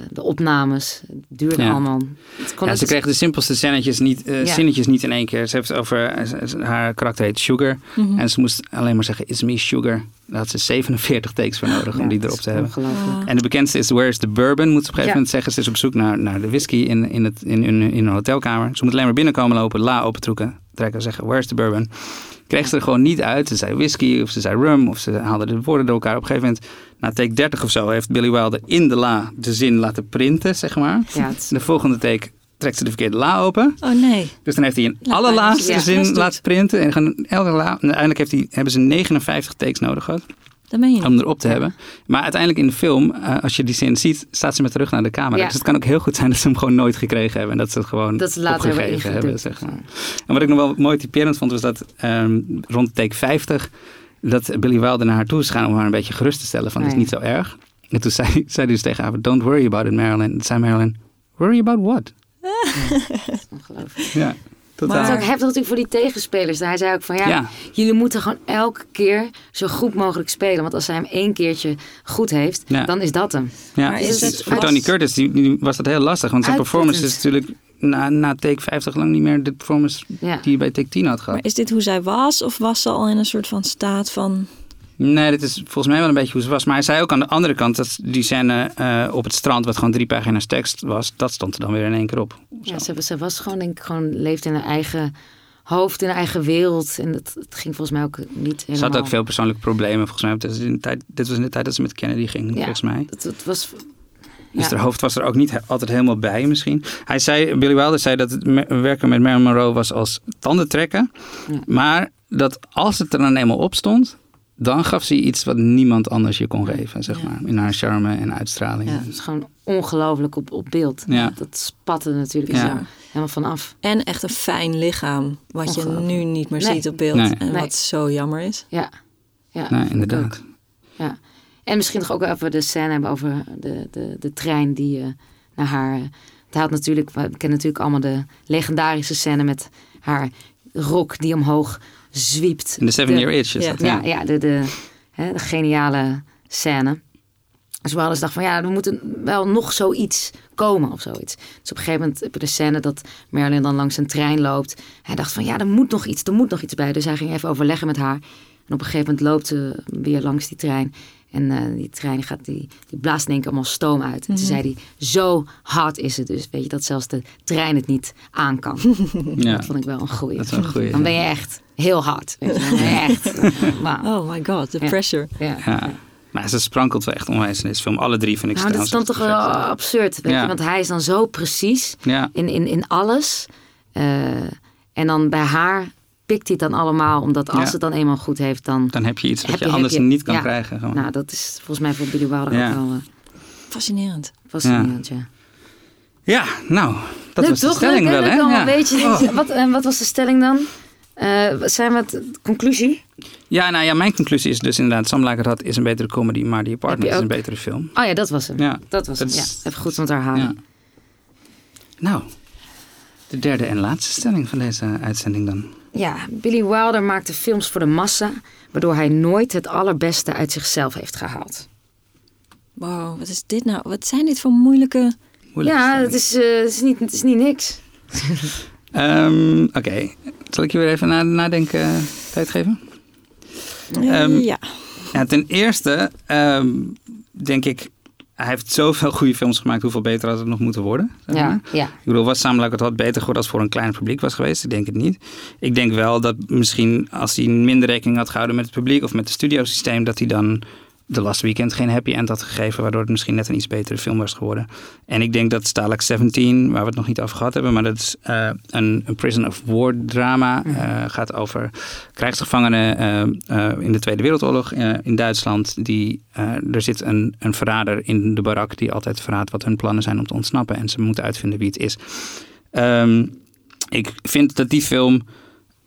[SPEAKER 4] de opnames, het duurde
[SPEAKER 3] Ja.
[SPEAKER 4] allemaal. Het kon
[SPEAKER 3] Ja,
[SPEAKER 4] het-
[SPEAKER 3] ze kreeg de simpelste zinnetjes niet, eh,
[SPEAKER 4] Ja.
[SPEAKER 3] zinnetjes niet in één keer. Ze heeft over, eh, haar karakter heet Sugar.
[SPEAKER 1] Mhm.
[SPEAKER 3] En ze moest alleen maar zeggen, it's me Sugar. Daar had ze 47 takes voor nodig om die erop
[SPEAKER 4] is
[SPEAKER 3] te hebben. En de bekendste is Where's the Bourbon, moet ze op een gegeven moment zeggen. Ze is op zoek naar, naar de whisky in, in, het, in, in, in een hotelkamer. Ze moet alleen maar binnenkomen lopen, la opentroeken, trekken, zeggen Where's the Bourbon. Kreeg ze er gewoon niet uit. Ze zei whisky of ze zei rum of ze haalde de woorden door elkaar. Op een gegeven moment, na take 30 of zo, heeft Billy Wilder in de la de zin laten printen, zeg maar.
[SPEAKER 4] Ja, is-
[SPEAKER 3] De volgende take trekt ze de verkeerde la open.
[SPEAKER 1] Oh nee.
[SPEAKER 3] Dus dan heeft hij een
[SPEAKER 1] Laat
[SPEAKER 3] allerlaatste zin laten printen. En gaan elke la, en uiteindelijk heeft hij, hebben ze 59 takes nodig gehad
[SPEAKER 1] Dat ben je
[SPEAKER 3] om erop te hebben. Maar uiteindelijk in de film, eh, als je die zin ziet, staat ze met de rug naar de camera.
[SPEAKER 4] Ja.
[SPEAKER 3] Dus het kan ook heel goed zijn dat ze hem gewoon nooit gekregen hebben. En dat ze het gewoon
[SPEAKER 4] dat ze later
[SPEAKER 3] opgegeven hebben. Zeg maar. En wat ik nog wel mooi typerend vond, was dat ehm, rond take 50... dat Billy Wilder naar haar toe is gegaan om haar een beetje gerust te stellen. Van, het is niet zo erg. En toen zei, zei hij dus tegen haar, don't worry about it, Marilyn. Toen zei Marilyn, worry about what?
[SPEAKER 4] Ongelooflijk.
[SPEAKER 3] Ja, totaal.
[SPEAKER 4] Het is
[SPEAKER 1] Maar-
[SPEAKER 4] ook heftig natuurlijk voor die tegenspelers. Hij zei ook van ja,
[SPEAKER 3] Ja.
[SPEAKER 4] jullie moeten gewoon elke keer zo goed mogelijk spelen. Want als hij hem één keertje goed heeft,
[SPEAKER 3] Ja.
[SPEAKER 4] dan is dat hem.
[SPEAKER 3] Ja,
[SPEAKER 1] Maar is het-
[SPEAKER 3] voor Tony Curtis die, die was dat heel lastig. Want zijn performance is natuurlijk na, na take 50 lang niet meer de performance
[SPEAKER 4] Ja.
[SPEAKER 3] die je bij take 10 had gehad.
[SPEAKER 1] Maar is dit hoe zij was? Of was ze al in een soort van staat van...
[SPEAKER 3] Nee, dit is volgens mij wel een beetje hoe ze was. Maar hij zei ook aan de andere kant dat die scène eh, op het strand, wat gewoon drie pagina's tekst was, dat stond er dan weer in één keer op.
[SPEAKER 4] Ja, ze, ze was gewoon, denk ik, gewoon leefde in haar eigen hoofd, in haar eigen wereld. En het, het ging volgens mij ook niet
[SPEAKER 3] Ze
[SPEAKER 4] helemaal...
[SPEAKER 3] had ook veel persoonlijke problemen. Volgens mij, dit was in de tijd, dit was in de tijd dat ze met Kennedy ging,
[SPEAKER 4] Ja.
[SPEAKER 3] volgens mij.
[SPEAKER 4] Het, het was...
[SPEAKER 3] Dus
[SPEAKER 4] Ja.
[SPEAKER 3] haar hoofd was er ook niet altijd helemaal bij misschien. Hij zei, Billy Wilder zei dat het werken met Marilyn Monroe was als tanden trekken.
[SPEAKER 4] Ja.
[SPEAKER 3] Maar dat als het er dan eenmaal op stond, dan gaf ze iets wat niemand anders je kon geven, zeg
[SPEAKER 1] Ja.
[SPEAKER 3] maar. In haar charme en uitstraling.
[SPEAKER 4] Ja, het is gewoon ongelooflijk op, op beeld.
[SPEAKER 3] Ja.
[SPEAKER 4] Dat spatte natuurlijk
[SPEAKER 3] Ja.
[SPEAKER 4] zo helemaal vanaf.
[SPEAKER 1] En echt een fijn lichaam. Wat je nu niet meer
[SPEAKER 4] Nee.
[SPEAKER 1] ziet op beeld.
[SPEAKER 3] Nee.
[SPEAKER 1] En
[SPEAKER 4] Nee.
[SPEAKER 1] wat zo jammer is.
[SPEAKER 4] Ja. ja
[SPEAKER 3] inderdaad.
[SPEAKER 4] Ja. En misschien toch ook even de scène hebben over de, de, de trein die eh, naar haar... eh, Het had natuurlijk, we kennen natuurlijk allemaal de legendarische scène met haar rok die omhoog zwiept.
[SPEAKER 3] In de Seven
[SPEAKER 4] De-
[SPEAKER 3] Year Itch is
[SPEAKER 1] Ja.
[SPEAKER 3] dat,
[SPEAKER 4] Ja,
[SPEAKER 3] ja.
[SPEAKER 4] ja de, de, hè, de geniale scène. Dus we hadden gedacht van ja, er moet wel nog zoiets komen of zoiets. Dus op een gegeven moment heb je de scène dat Marilyn dan langs een trein loopt. Hij dacht van ja, er moet nog iets, er moet nog iets bij. Dus hij ging even overleggen met haar. En op een gegeven moment loopt ze weer langs die trein. En eh, die trein gaat, die, die blaast één keer allemaal stoom uit. En toen zei hij, zo hard is het dus. Weet je, dat zelfs de trein het niet aan kan.
[SPEAKER 3] Ja.
[SPEAKER 4] Dat vond ik wel een goeie.
[SPEAKER 3] Dat is wel een goeie,
[SPEAKER 4] Dan ben je echt heel hard. Weet je, echt.
[SPEAKER 1] Oh my god, the
[SPEAKER 4] Ja.
[SPEAKER 1] pressure.
[SPEAKER 4] Ja.
[SPEAKER 3] Ja. Maar ze sprankelt wel echt onwijs in deze film. Alle drie vind ik
[SPEAKER 4] Nou, dat is dan toch wel absurd. Weet
[SPEAKER 3] Ja.
[SPEAKER 4] je? Want hij is dan zo precies
[SPEAKER 3] Ja,
[SPEAKER 4] in, in, in alles. Eh, en dan bij haar pikt hij het dan allemaal. Omdat als
[SPEAKER 3] Ja.
[SPEAKER 4] het dan eenmaal goed heeft, dan...
[SPEAKER 3] dan heb je iets wat je, anders
[SPEAKER 4] je-
[SPEAKER 3] niet kan
[SPEAKER 4] ja.
[SPEAKER 3] krijgen. Gewoon.
[SPEAKER 4] Nou, dat is volgens mij voor Billy Wilder
[SPEAKER 3] Ja.
[SPEAKER 4] ook wel eh,
[SPEAKER 1] Fascinerend.
[SPEAKER 4] fascinerend, ja.
[SPEAKER 3] Ja, nou, dat
[SPEAKER 4] Leuk,
[SPEAKER 3] was de stelling
[SPEAKER 4] Leuk,
[SPEAKER 3] wel, hè?
[SPEAKER 4] een beetje.
[SPEAKER 3] Oh.
[SPEAKER 4] Wat, en wat was de stelling dan? Eh, zijn we het conclusie?
[SPEAKER 3] Ja, nou ja, mijn conclusie is dus inderdaad... Sam Hot is een betere comedy, maar The Apartment is een betere film.
[SPEAKER 4] Oh ja, dat was hem.
[SPEAKER 3] Ja,
[SPEAKER 4] dat was
[SPEAKER 3] dat
[SPEAKER 4] hem.
[SPEAKER 3] is-
[SPEAKER 4] Ja, even goed halen.
[SPEAKER 3] Ja. Nou, de derde en laatste stelling van deze uitzending dan.
[SPEAKER 4] Ja, Billy Wilder maakte films voor de massa, waardoor hij nooit het allerbeste uit zichzelf heeft gehaald.
[SPEAKER 1] Wow, wat is dit nou? Wat zijn dit voor moeilijke...
[SPEAKER 3] Moeilijke
[SPEAKER 4] ja, het is, eh, het, is niet, het is niet niks.
[SPEAKER 3] Ehm, Oké, zal ik je weer even na- nadenken eh, tijd geven?
[SPEAKER 1] Eh,
[SPEAKER 3] Ehm,
[SPEAKER 1] ja.
[SPEAKER 3] Ja, ten eerste ehm, denk ik, hij heeft zoveel goede films gemaakt. Hoeveel beter had het nog moeten worden? zeg maar.
[SPEAKER 4] Ja, ja.
[SPEAKER 3] Ik bedoel, was Samuel het wat beter geworden als het voor een kleiner publiek was geweest? Ik denk het niet. Ik denk wel dat misschien als hij minder rekening had gehouden met het publiek of met het studiosysteem, dat hij dan The Last Weekend geen happy end had gegeven, waardoor het misschien net een iets betere film was geworden. En ik denk dat Stalag 17, waar we het nog niet over gehad hebben, maar dat is eh, een, een prison of war drama. eh, gaat over krijgsgevangenen eh, in de Tweede Wereldoorlog in Duitsland. Die, er zit een, een verrader in de barak die altijd verraadt wat hun plannen zijn om te ontsnappen. En ze moeten uitvinden wie het is. Ehm, ik vind dat die film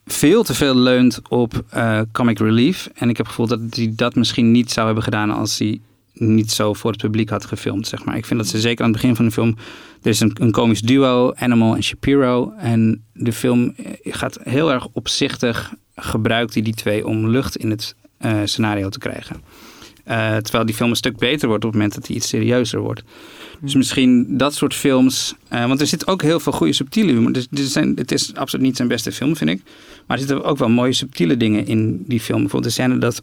[SPEAKER 3] veel te veel leunt op eh, comic relief. En ik heb het gevoel dat hij dat misschien niet zou hebben gedaan als hij niet zo voor het publiek had gefilmd. Zeg maar. Ik vind dat ze zeker aan het begin van de film. Er is een, een komisch duo, Animal en Shapiro. En de film eh, gaat heel erg opzichtig. Gebruikt die twee om lucht in het eh, scenario te krijgen. Terwijl die film een stuk beter wordt op het moment dat hij iets serieuzer wordt. Dus misschien dat soort films. eh, want er zit ook heel veel goede subtiele humor. Dus, zijn, het is absoluut niet zijn beste film, vind ik. Maar er zitten ook wel mooie subtiele dingen in die film. Bijvoorbeeld de scène dat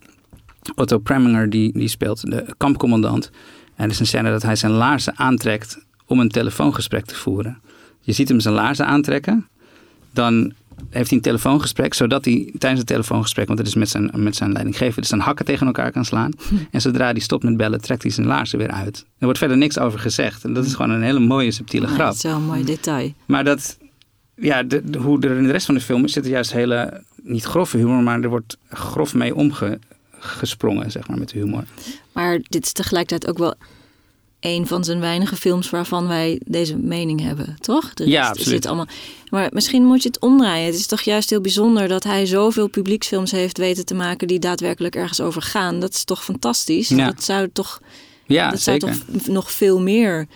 [SPEAKER 3] Otto Preminger, die, die speelt de kampcommandant. En er is een scène dat hij zijn laarzen aantrekt om een telefoongesprek te voeren. Je ziet hem zijn laarzen aantrekken. Dan heeft hij een telefoongesprek, zodat hij tijdens het telefoongesprek, want het is met zijn, met zijn leidinggever, dus zijn hakken tegen elkaar kan slaan. En zodra hij stopt met bellen, trekt hij zijn laarzen weer uit. Er wordt verder niks over gezegd. En dat is gewoon een hele mooie, subtiele
[SPEAKER 1] Ja,
[SPEAKER 3] grap.
[SPEAKER 1] dat is wel een mooi detail.
[SPEAKER 3] Maar dat, ja, de, de- hoe er in de rest van de film is, zit er juist hele, niet grove humor, maar er wordt grof mee omgesprongen, zeg maar, met de humor.
[SPEAKER 1] Maar dit is tegelijkertijd ook wel een van zijn weinige films waarvan wij deze mening hebben, toch?
[SPEAKER 3] Ja, absoluut.
[SPEAKER 1] Zit allemaal... Maar misschien moet je het omdraaien. Het is toch juist heel bijzonder dat hij zoveel publieksfilms heeft weten te maken die daadwerkelijk ergens over gaan. Dat is toch fantastisch?
[SPEAKER 3] Ja.
[SPEAKER 1] Dat zou toch,
[SPEAKER 3] Ja,
[SPEAKER 1] dat zou
[SPEAKER 3] zeker.
[SPEAKER 1] toch nog veel meer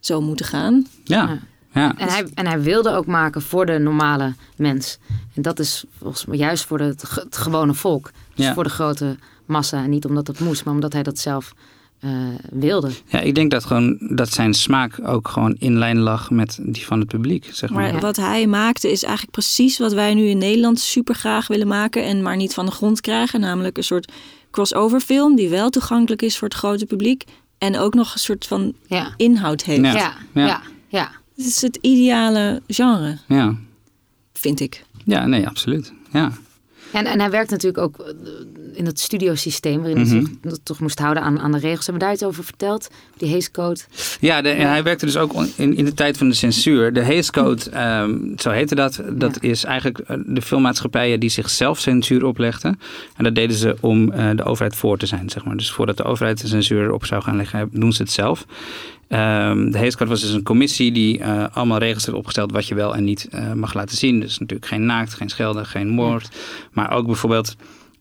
[SPEAKER 1] zo moeten gaan?
[SPEAKER 3] Ja, ja.
[SPEAKER 4] En hij, en hij wilde ook maken voor de normale mens. En dat is volgens mij juist voor de, het, ge- het gewone volk. Dus
[SPEAKER 3] Ja.
[SPEAKER 4] voor de grote massa. En niet omdat het moest, maar omdat hij dat zelf eh, wilde.
[SPEAKER 3] ja, ik denk dat, gewoon, dat zijn smaak ook gewoon in lijn lag met die van het publiek, zeg maar.
[SPEAKER 1] Maar wat hij maakte is eigenlijk precies wat wij nu in Nederland super graag willen maken en maar niet van de grond krijgen. Namelijk een soort crossover film die wel toegankelijk is voor het grote publiek en ook nog een soort van
[SPEAKER 4] Ja,
[SPEAKER 1] inhoud heeft.
[SPEAKER 3] Ja.
[SPEAKER 4] ja, ja.
[SPEAKER 3] Ja.
[SPEAKER 4] ja,
[SPEAKER 1] Het is het ideale genre,
[SPEAKER 3] Ja.
[SPEAKER 1] vind ik.
[SPEAKER 3] ja, nee, absoluut. Ja.
[SPEAKER 4] En, en hij werkt natuurlijk ook in het studiosysteem... waarin hij zich toch moest houden aan, aan de regels. Hebben we daar iets over verteld? Die Hays Code.
[SPEAKER 3] Ja, de, en hij werkte dus ook in, in de tijd van de censuur. De Hays Code, ehm, zo heette dat. Dat is eigenlijk eh, de filmmaatschappijen die zichzelf censuur oplegden. En dat deden ze om eh, de overheid voor te zijn, zeg maar. Dus voordat de overheid de censuur op zou gaan leggen, doen ze het zelf. Ehm, de Hays Code was dus een commissie die eh, allemaal regels heeft opgesteld wat je wel en niet mag laten zien. Dus natuurlijk geen naakt, geen schelden, geen moord. Maar ook bijvoorbeeld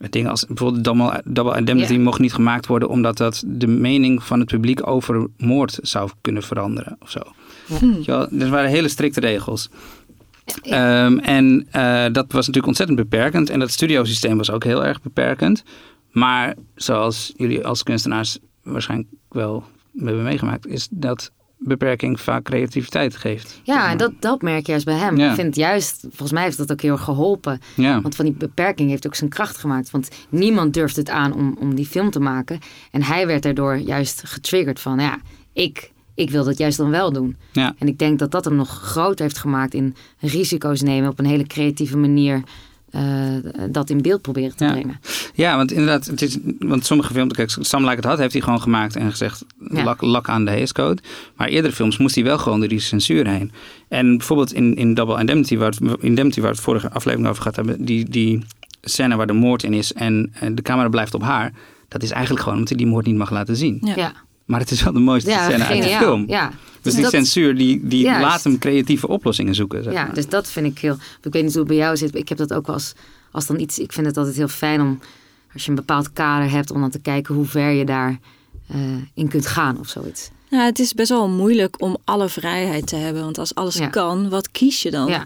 [SPEAKER 3] dingen als bijvoorbeeld double, double indemnity
[SPEAKER 4] Ja.
[SPEAKER 3] mocht niet gemaakt worden omdat dat de mening van het publiek over moord zou kunnen veranderen of zo.
[SPEAKER 4] Ja.
[SPEAKER 3] Er waren hele strikte regels. Ehm, en eh, dat was natuurlijk ontzettend beperkend. En dat studiosysteem was ook heel erg beperkend. Maar zoals jullie als kunstenaars waarschijnlijk wel hebben meegemaakt, is dat beperking vaak creativiteit geeft.
[SPEAKER 4] Ja, en dat, dat merk je juist bij hem.
[SPEAKER 3] Ja.
[SPEAKER 4] Ik vind juist, volgens mij heeft dat ook heel erg geholpen.
[SPEAKER 3] Ja.
[SPEAKER 4] Want van die beperking heeft ook zijn kracht gemaakt. Want niemand durft het aan om, om die film te maken. En hij werd daardoor juist getriggerd van, ja, ik, ik wil dat juist dan wel doen.
[SPEAKER 3] Ja.
[SPEAKER 4] En ik denk dat dat hem nog groter heeft gemaakt in risico's nemen op een hele creatieve manier. Eh, dat in beeld proberen te
[SPEAKER 3] Ja.
[SPEAKER 4] brengen.
[SPEAKER 3] Ja, want inderdaad, het is, want sommige films, kijk, Sam Like It Hot heeft hij gewoon gemaakt en gezegd,
[SPEAKER 4] Ja.
[SPEAKER 3] lak, lak aan de Hays Code. Maar eerdere films moest hij wel gewoon door die censuur heen. En bijvoorbeeld in, in Double Indemnity, waar, het, Indemnity, waar we het vorige aflevering over gehad hebben, die, die scène waar de moord in is en, en de camera blijft op haar, dat is eigenlijk gewoon omdat hij die moord niet mag laten zien.
[SPEAKER 1] Ja.
[SPEAKER 4] Ja,
[SPEAKER 3] Maar het is wel de mooiste
[SPEAKER 4] ja,
[SPEAKER 3] scène uit de film.
[SPEAKER 4] Ja.
[SPEAKER 3] Dus die
[SPEAKER 4] dat-
[SPEAKER 3] censuur, die, die
[SPEAKER 4] Juist.
[SPEAKER 3] laat hem creatieve oplossingen zoeken. Zeg
[SPEAKER 4] Ja,
[SPEAKER 3] maar.
[SPEAKER 4] dus dat vind ik heel. Ik weet niet hoe het bij jou zit. maar Ik heb dat ook wel als, als dan iets. Ik vind het altijd heel fijn om. Als je een bepaald kader hebt, om dan te kijken hoe ver je daar eh, in kunt gaan of zoiets.
[SPEAKER 1] Ja, het is best wel moeilijk om alle vrijheid te hebben. Want als alles
[SPEAKER 4] Ja.
[SPEAKER 1] kan, wat kies je dan?
[SPEAKER 4] Ja,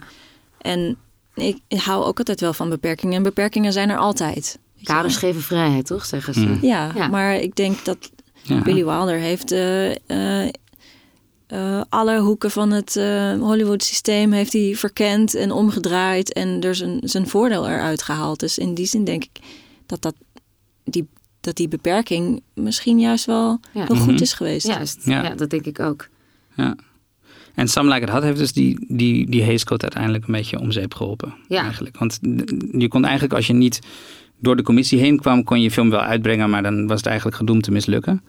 [SPEAKER 1] En ik hou ook altijd wel van beperkingen. En beperkingen zijn er altijd.
[SPEAKER 4] Kaders geven vrijheid, toch? Zeggen ze.
[SPEAKER 3] Mm.
[SPEAKER 1] Ja,
[SPEAKER 4] Ja.
[SPEAKER 1] maar ik denk dat
[SPEAKER 3] Ja.
[SPEAKER 1] Billy Wilder heeft eh, eh, eh, alle hoeken van het eh, Hollywood-systeem heeft hij verkend en omgedraaid en er zijn, zijn voordeel eruit gehaald. Dus in die zin denk ik dat, dat die dat die beperking misschien juist wel
[SPEAKER 4] Ja.
[SPEAKER 1] heel goed
[SPEAKER 3] Mhm.
[SPEAKER 1] is geweest.
[SPEAKER 4] Juist,
[SPEAKER 3] Ja.
[SPEAKER 4] ja. dat denk ik ook.
[SPEAKER 3] Ja. En Some Like It Hot heeft dus die, die, die Hays Code uiteindelijk een beetje om zeep geholpen.
[SPEAKER 4] Ja.
[SPEAKER 3] Eigenlijk. Want je kon eigenlijk, als je niet door de commissie heen kwam, kon je film wel uitbrengen, maar dan was het eigenlijk gedoemd te mislukken.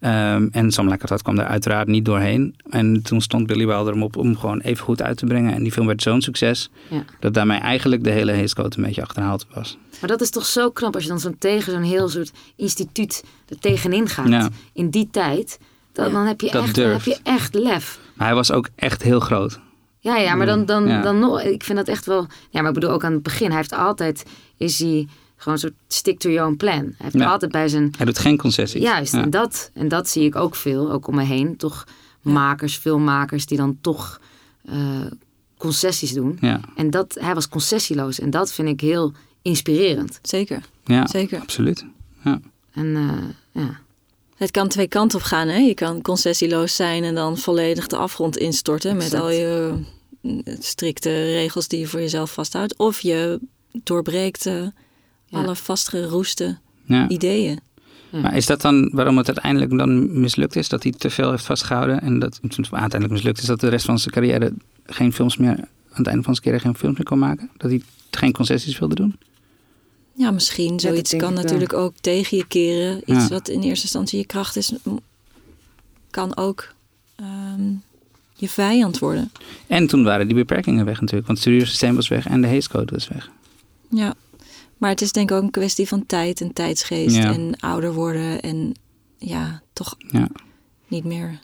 [SPEAKER 3] Ehm, en It Hot kwam daar uiteraard niet doorheen. En toen stond Billy Wilder hem op om gewoon even goed uit te brengen. En die film werd zo'n succes,
[SPEAKER 4] Ja.
[SPEAKER 3] dat daarmee eigenlijk de hele Hays Code een beetje achterhaald was.
[SPEAKER 4] Maar dat is toch zo knap als je dan zo tegen zo'n heel soort instituut er tegenin gaat.
[SPEAKER 3] Ja.
[SPEAKER 4] In die tijd. Dan, dan, heb je
[SPEAKER 3] Dat
[SPEAKER 4] echt, dan heb je echt lef.
[SPEAKER 3] Maar hij was ook echt heel groot.
[SPEAKER 4] Ja, ja, maar dan, dan,
[SPEAKER 3] Ja.
[SPEAKER 4] dan nog. Ik vind dat echt wel. Ja, maar ik bedoel ook aan het begin. Hij heeft altijd. Is hij gewoon een soort stick to your own plan. Hij heeft
[SPEAKER 3] Ja.
[SPEAKER 4] altijd bij zijn.
[SPEAKER 3] Hij doet geen concessies.
[SPEAKER 4] Juist,
[SPEAKER 3] Ja.
[SPEAKER 4] en, dat, en dat zie ik ook veel, ook om me heen. Toch makers, filmmakers die dan toch eh, concessies doen.
[SPEAKER 3] Ja,
[SPEAKER 4] En dat, hij was concessieloos. En dat vind ik heel inspirerend.
[SPEAKER 1] Zeker,
[SPEAKER 3] ja
[SPEAKER 1] zeker.
[SPEAKER 3] absoluut. Ja.
[SPEAKER 4] En eh, ja.
[SPEAKER 1] Het kan twee kanten op gaan. Hè? Je kan concessieloos zijn en dan volledig de afgrond instorten met al je mm, strikte regels die je voor jezelf vasthoudt. Of je doorbreekt eh,
[SPEAKER 4] Ja.
[SPEAKER 1] alle vastgeroeste
[SPEAKER 3] Ja.
[SPEAKER 1] ideeën.
[SPEAKER 3] Maar is dat dan waarom het uiteindelijk dan mislukt is? Dat hij te veel heeft vastgehouden en dat het uiteindelijk mislukt is dat de rest van zijn carrière geen films meer, aan het einde van zijn carrière geen films meer kon maken? Dat hij geen concessies wilde doen?
[SPEAKER 1] Ja, misschien.
[SPEAKER 4] dat
[SPEAKER 1] Zoiets kan
[SPEAKER 4] wel.
[SPEAKER 1] natuurlijk ook tegen je keren. Iets
[SPEAKER 3] Ja.
[SPEAKER 1] wat in eerste instantie je kracht is, kan ook ehm, je vijand worden.
[SPEAKER 3] En toen waren die beperkingen weg natuurlijk, want het studiosysteem was weg en de Hays Code was weg.
[SPEAKER 1] Ja, maar het is denk ik ook een kwestie van tijd en tijdsgeest
[SPEAKER 3] Ja.
[SPEAKER 1] en ouder worden en ja, toch
[SPEAKER 3] Ja.
[SPEAKER 1] niet meer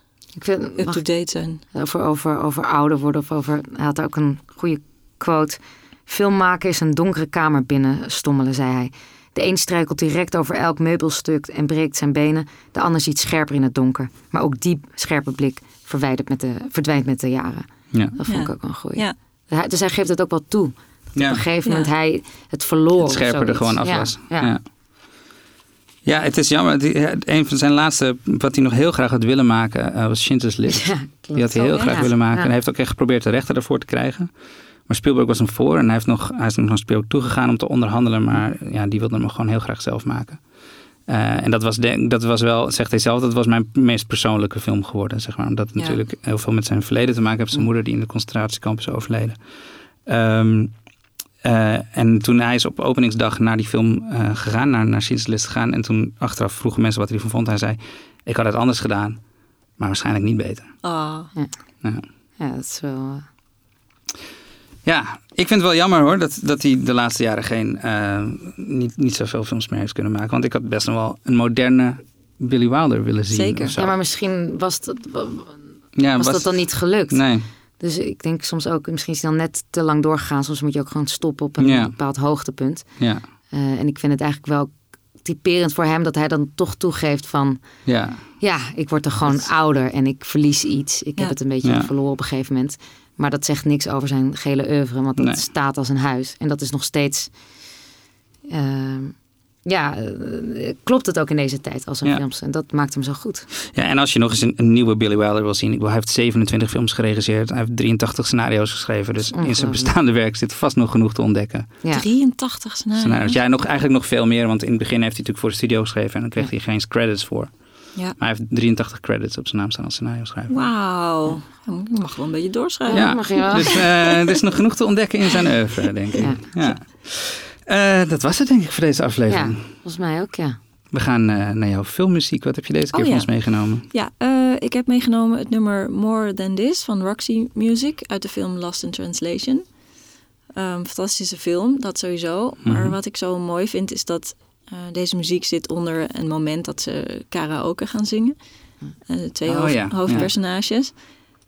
[SPEAKER 1] up-to-date zijn.
[SPEAKER 4] over, over, over ouder worden of over. Hij had ook een goede quote. Film maken is een donkere kamer binnen stommelen, zei hij. De een struikelt direct over elk meubelstuk en breekt zijn benen. De ander ziet scherper in het donker. Maar ook die scherpe blik verwijdert met de, verdwijnt met de jaren.
[SPEAKER 3] Ja.
[SPEAKER 4] Dat vond
[SPEAKER 1] Ja.
[SPEAKER 4] ik ook wel een goeie.
[SPEAKER 1] Ja.
[SPEAKER 4] Hij- Dus hij geeft het ook wel toe.
[SPEAKER 3] Ja.
[SPEAKER 4] Op een gegeven
[SPEAKER 1] Ja.
[SPEAKER 4] moment hij het verloor.
[SPEAKER 3] Het scherper er gewoon af
[SPEAKER 4] Ja,
[SPEAKER 3] was.
[SPEAKER 4] Ja.
[SPEAKER 3] Ja. Ja, het is jammer. Die- Een van zijn laatste, wat hij nog heel graag had willen maken, eh, was Schindler's List. Die had hij heel graag willen maken.
[SPEAKER 4] Ja.
[SPEAKER 3] En hij heeft ook echt geprobeerd de rechten ervoor te krijgen. Maar Spielberg was hem voor en hij, heeft nog, hij is nog naar Spielberg toegegaan om te onderhandelen. Maar ja, die wilde hem gewoon heel graag zelf maken. Eh, en dat was, de, dat was wel, zegt hij zelf, dat was mijn meest persoonlijke film geworden. Zeg maar. Omdat het
[SPEAKER 1] Ja.
[SPEAKER 3] natuurlijk heel veel met zijn verleden te maken heeft. Zijn moeder die in de concentratiekamp is overleden. Ehm, eh, en toen hij is op openingsdag naar die film eh, gegaan, naar, naar List gegaan. En toen achteraf vroegen mensen wat hij ervan vond. Hij zei, ik had het anders gedaan, maar waarschijnlijk niet beter.
[SPEAKER 1] Ah,
[SPEAKER 3] Ja.
[SPEAKER 4] Ja, dat is wel... eh,
[SPEAKER 3] Ja, ik vind het wel jammer hoor dat, dat hij de laatste jaren geen, eh, niet, niet zoveel films meer heeft kunnen maken. Want ik had best nog wel een moderne Billy Wilder willen zien.
[SPEAKER 1] Zeker.
[SPEAKER 3] of zo.
[SPEAKER 4] Ja, maar misschien was, dat,
[SPEAKER 3] Ja,
[SPEAKER 4] was, dat dan niet gelukt.
[SPEAKER 3] Nee,
[SPEAKER 4] Dus ik denk soms ook, misschien is hij dan net te lang doorgegaan. Soms moet je ook gewoon stoppen op een
[SPEAKER 3] Ja.
[SPEAKER 4] bepaald hoogtepunt.
[SPEAKER 3] ja,
[SPEAKER 4] Eh, en ik vind het eigenlijk wel typerend voor hem dat hij dan toch toegeeft van...
[SPEAKER 3] ja,
[SPEAKER 4] Ja, ik word er gewoon ouder en ik verlies iets. Ik
[SPEAKER 1] Ja.
[SPEAKER 4] heb het een beetje
[SPEAKER 3] Ja.
[SPEAKER 4] verloren op een gegeven moment. Maar dat zegt niks over zijn gele oeuvre, want dat
[SPEAKER 3] Nee.
[SPEAKER 4] staat als een huis. En dat is nog steeds... ehm, ja, eh, klopt het ook in deze tijd als
[SPEAKER 3] Ja.
[SPEAKER 4] films. En dat maakt hem zo goed.
[SPEAKER 3] ja. En als je nog eens een, een nieuwe Billy Wilder wil zien. ik bedoel, Hij heeft 27 films geregisseerd. Hij heeft 83 scenario's geschreven. Dus in zijn bestaande werk zit vast nog genoeg te ontdekken.
[SPEAKER 4] Ja.
[SPEAKER 1] 83 scenario's.
[SPEAKER 3] Scenario's. Ja, nog, eigenlijk nog veel meer. Want in het begin heeft hij natuurlijk voor de studio geschreven. En dan kreeg hij geen credits voor.
[SPEAKER 1] Ja.
[SPEAKER 3] Maar hij heeft 83 credits op zijn naam staan als scenario schrijver.
[SPEAKER 1] Wauw. Je mag wel een beetje doorschrijven.
[SPEAKER 4] Ja. mag je wel.
[SPEAKER 3] Dus eh, er is nog genoeg te ontdekken in zijn oeuvre, denk ik.
[SPEAKER 4] Ja.
[SPEAKER 3] Ja. Eh, dat was het denk ik voor deze
[SPEAKER 4] ja,
[SPEAKER 3] aflevering.
[SPEAKER 4] volgens mij ook, ja.
[SPEAKER 3] We gaan eh, naar jouw filmmuziek. Wat heb je deze keer
[SPEAKER 1] Oh,
[SPEAKER 3] voor
[SPEAKER 1] ja.
[SPEAKER 3] ons meegenomen?
[SPEAKER 1] Ja, eh, ik heb meegenomen het nummer More Than This van Roxy Music uit de film Lost in Translation. Ehm, fantastische film, dat sowieso. Maar
[SPEAKER 3] Mhm.
[SPEAKER 1] wat ik zo mooi vind is dat eh, deze muziek zit onder een moment dat ze karaoke gaan zingen. Eh, de twee
[SPEAKER 3] Oh,
[SPEAKER 1] hoofd-
[SPEAKER 3] ja,
[SPEAKER 1] hoofdpersonages.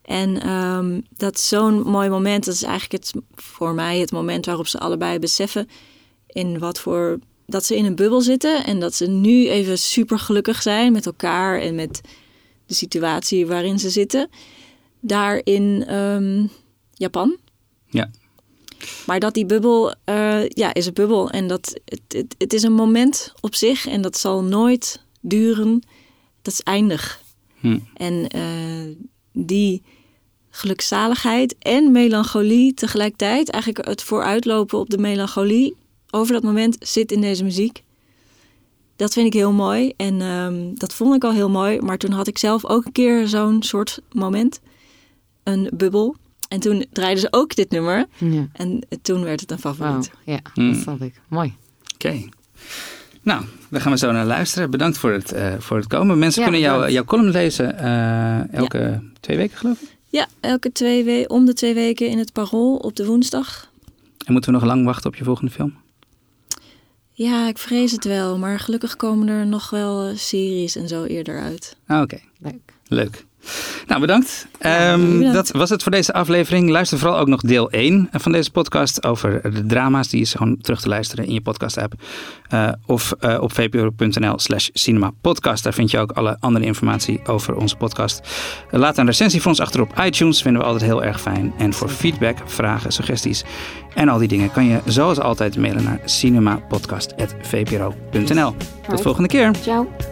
[SPEAKER 1] En ehm, dat is zo'n mooi moment. Dat is eigenlijk het, voor mij het moment waarop ze allebei beseffen in wat voor dat ze in een bubbel zitten en dat ze nu even super gelukkig zijn met elkaar en met de situatie waarin ze zitten. Daar in ehm, Japan.
[SPEAKER 3] Ja.
[SPEAKER 1] Maar dat die bubbel, eh, ja, is een bubbel. En dat het, het, het is een moment op zich en dat zal nooit duren. Dat is eindig.
[SPEAKER 3] Hm.
[SPEAKER 1] En eh, die gelukzaligheid en melancholie tegelijkertijd, eigenlijk het vooruitlopen op de melancholie over dat moment zit in deze muziek. dat vind ik heel mooi. En ehm, dat vond ik al heel mooi. Maar toen had ik zelf ook een keer zo'n soort moment. Een bubbel. En toen draaiden ze ook dit nummer.
[SPEAKER 4] Ja.
[SPEAKER 1] En toen werd het een favoriet.
[SPEAKER 4] ja,
[SPEAKER 3] Mm.
[SPEAKER 4] dat snap ik. Mooi.
[SPEAKER 3] Oké. Nou, daar gaan we zo naar luisteren. Bedankt voor het, eh, voor het komen. Mensen
[SPEAKER 4] Ja,
[SPEAKER 3] kunnen jou, jouw column lezen eh, elke twee weken, geloof ik.
[SPEAKER 1] Ja, elke twee we om de twee weken in het Parool op de woensdag.
[SPEAKER 3] En moeten we nog lang wachten op je volgende film?
[SPEAKER 1] Ja, ik vrees het wel. Maar gelukkig komen er nog wel eh, series en zo eerder uit.
[SPEAKER 3] Ah, Oké,
[SPEAKER 4] Leuk.
[SPEAKER 3] leuk. Nou, bedankt. Ehm,
[SPEAKER 1] bedankt.
[SPEAKER 3] Dat was het voor deze aflevering. Luister vooral ook nog deel 1 van deze podcast over de drama's. Die is gewoon terug te luisteren in je podcast-app. Eh, of eh, op vpro.nl slash cinemapodcast. Daar vind je ook alle andere informatie over onze podcast. Laat een recensie voor ons achter op iTunes. Vinden we altijd heel erg fijn. En voor feedback, vragen, suggesties en al die dingen... kan je zoals altijd mailen naar cinemapodcast.vpro.nl. Tot volgende keer.
[SPEAKER 4] Ciao.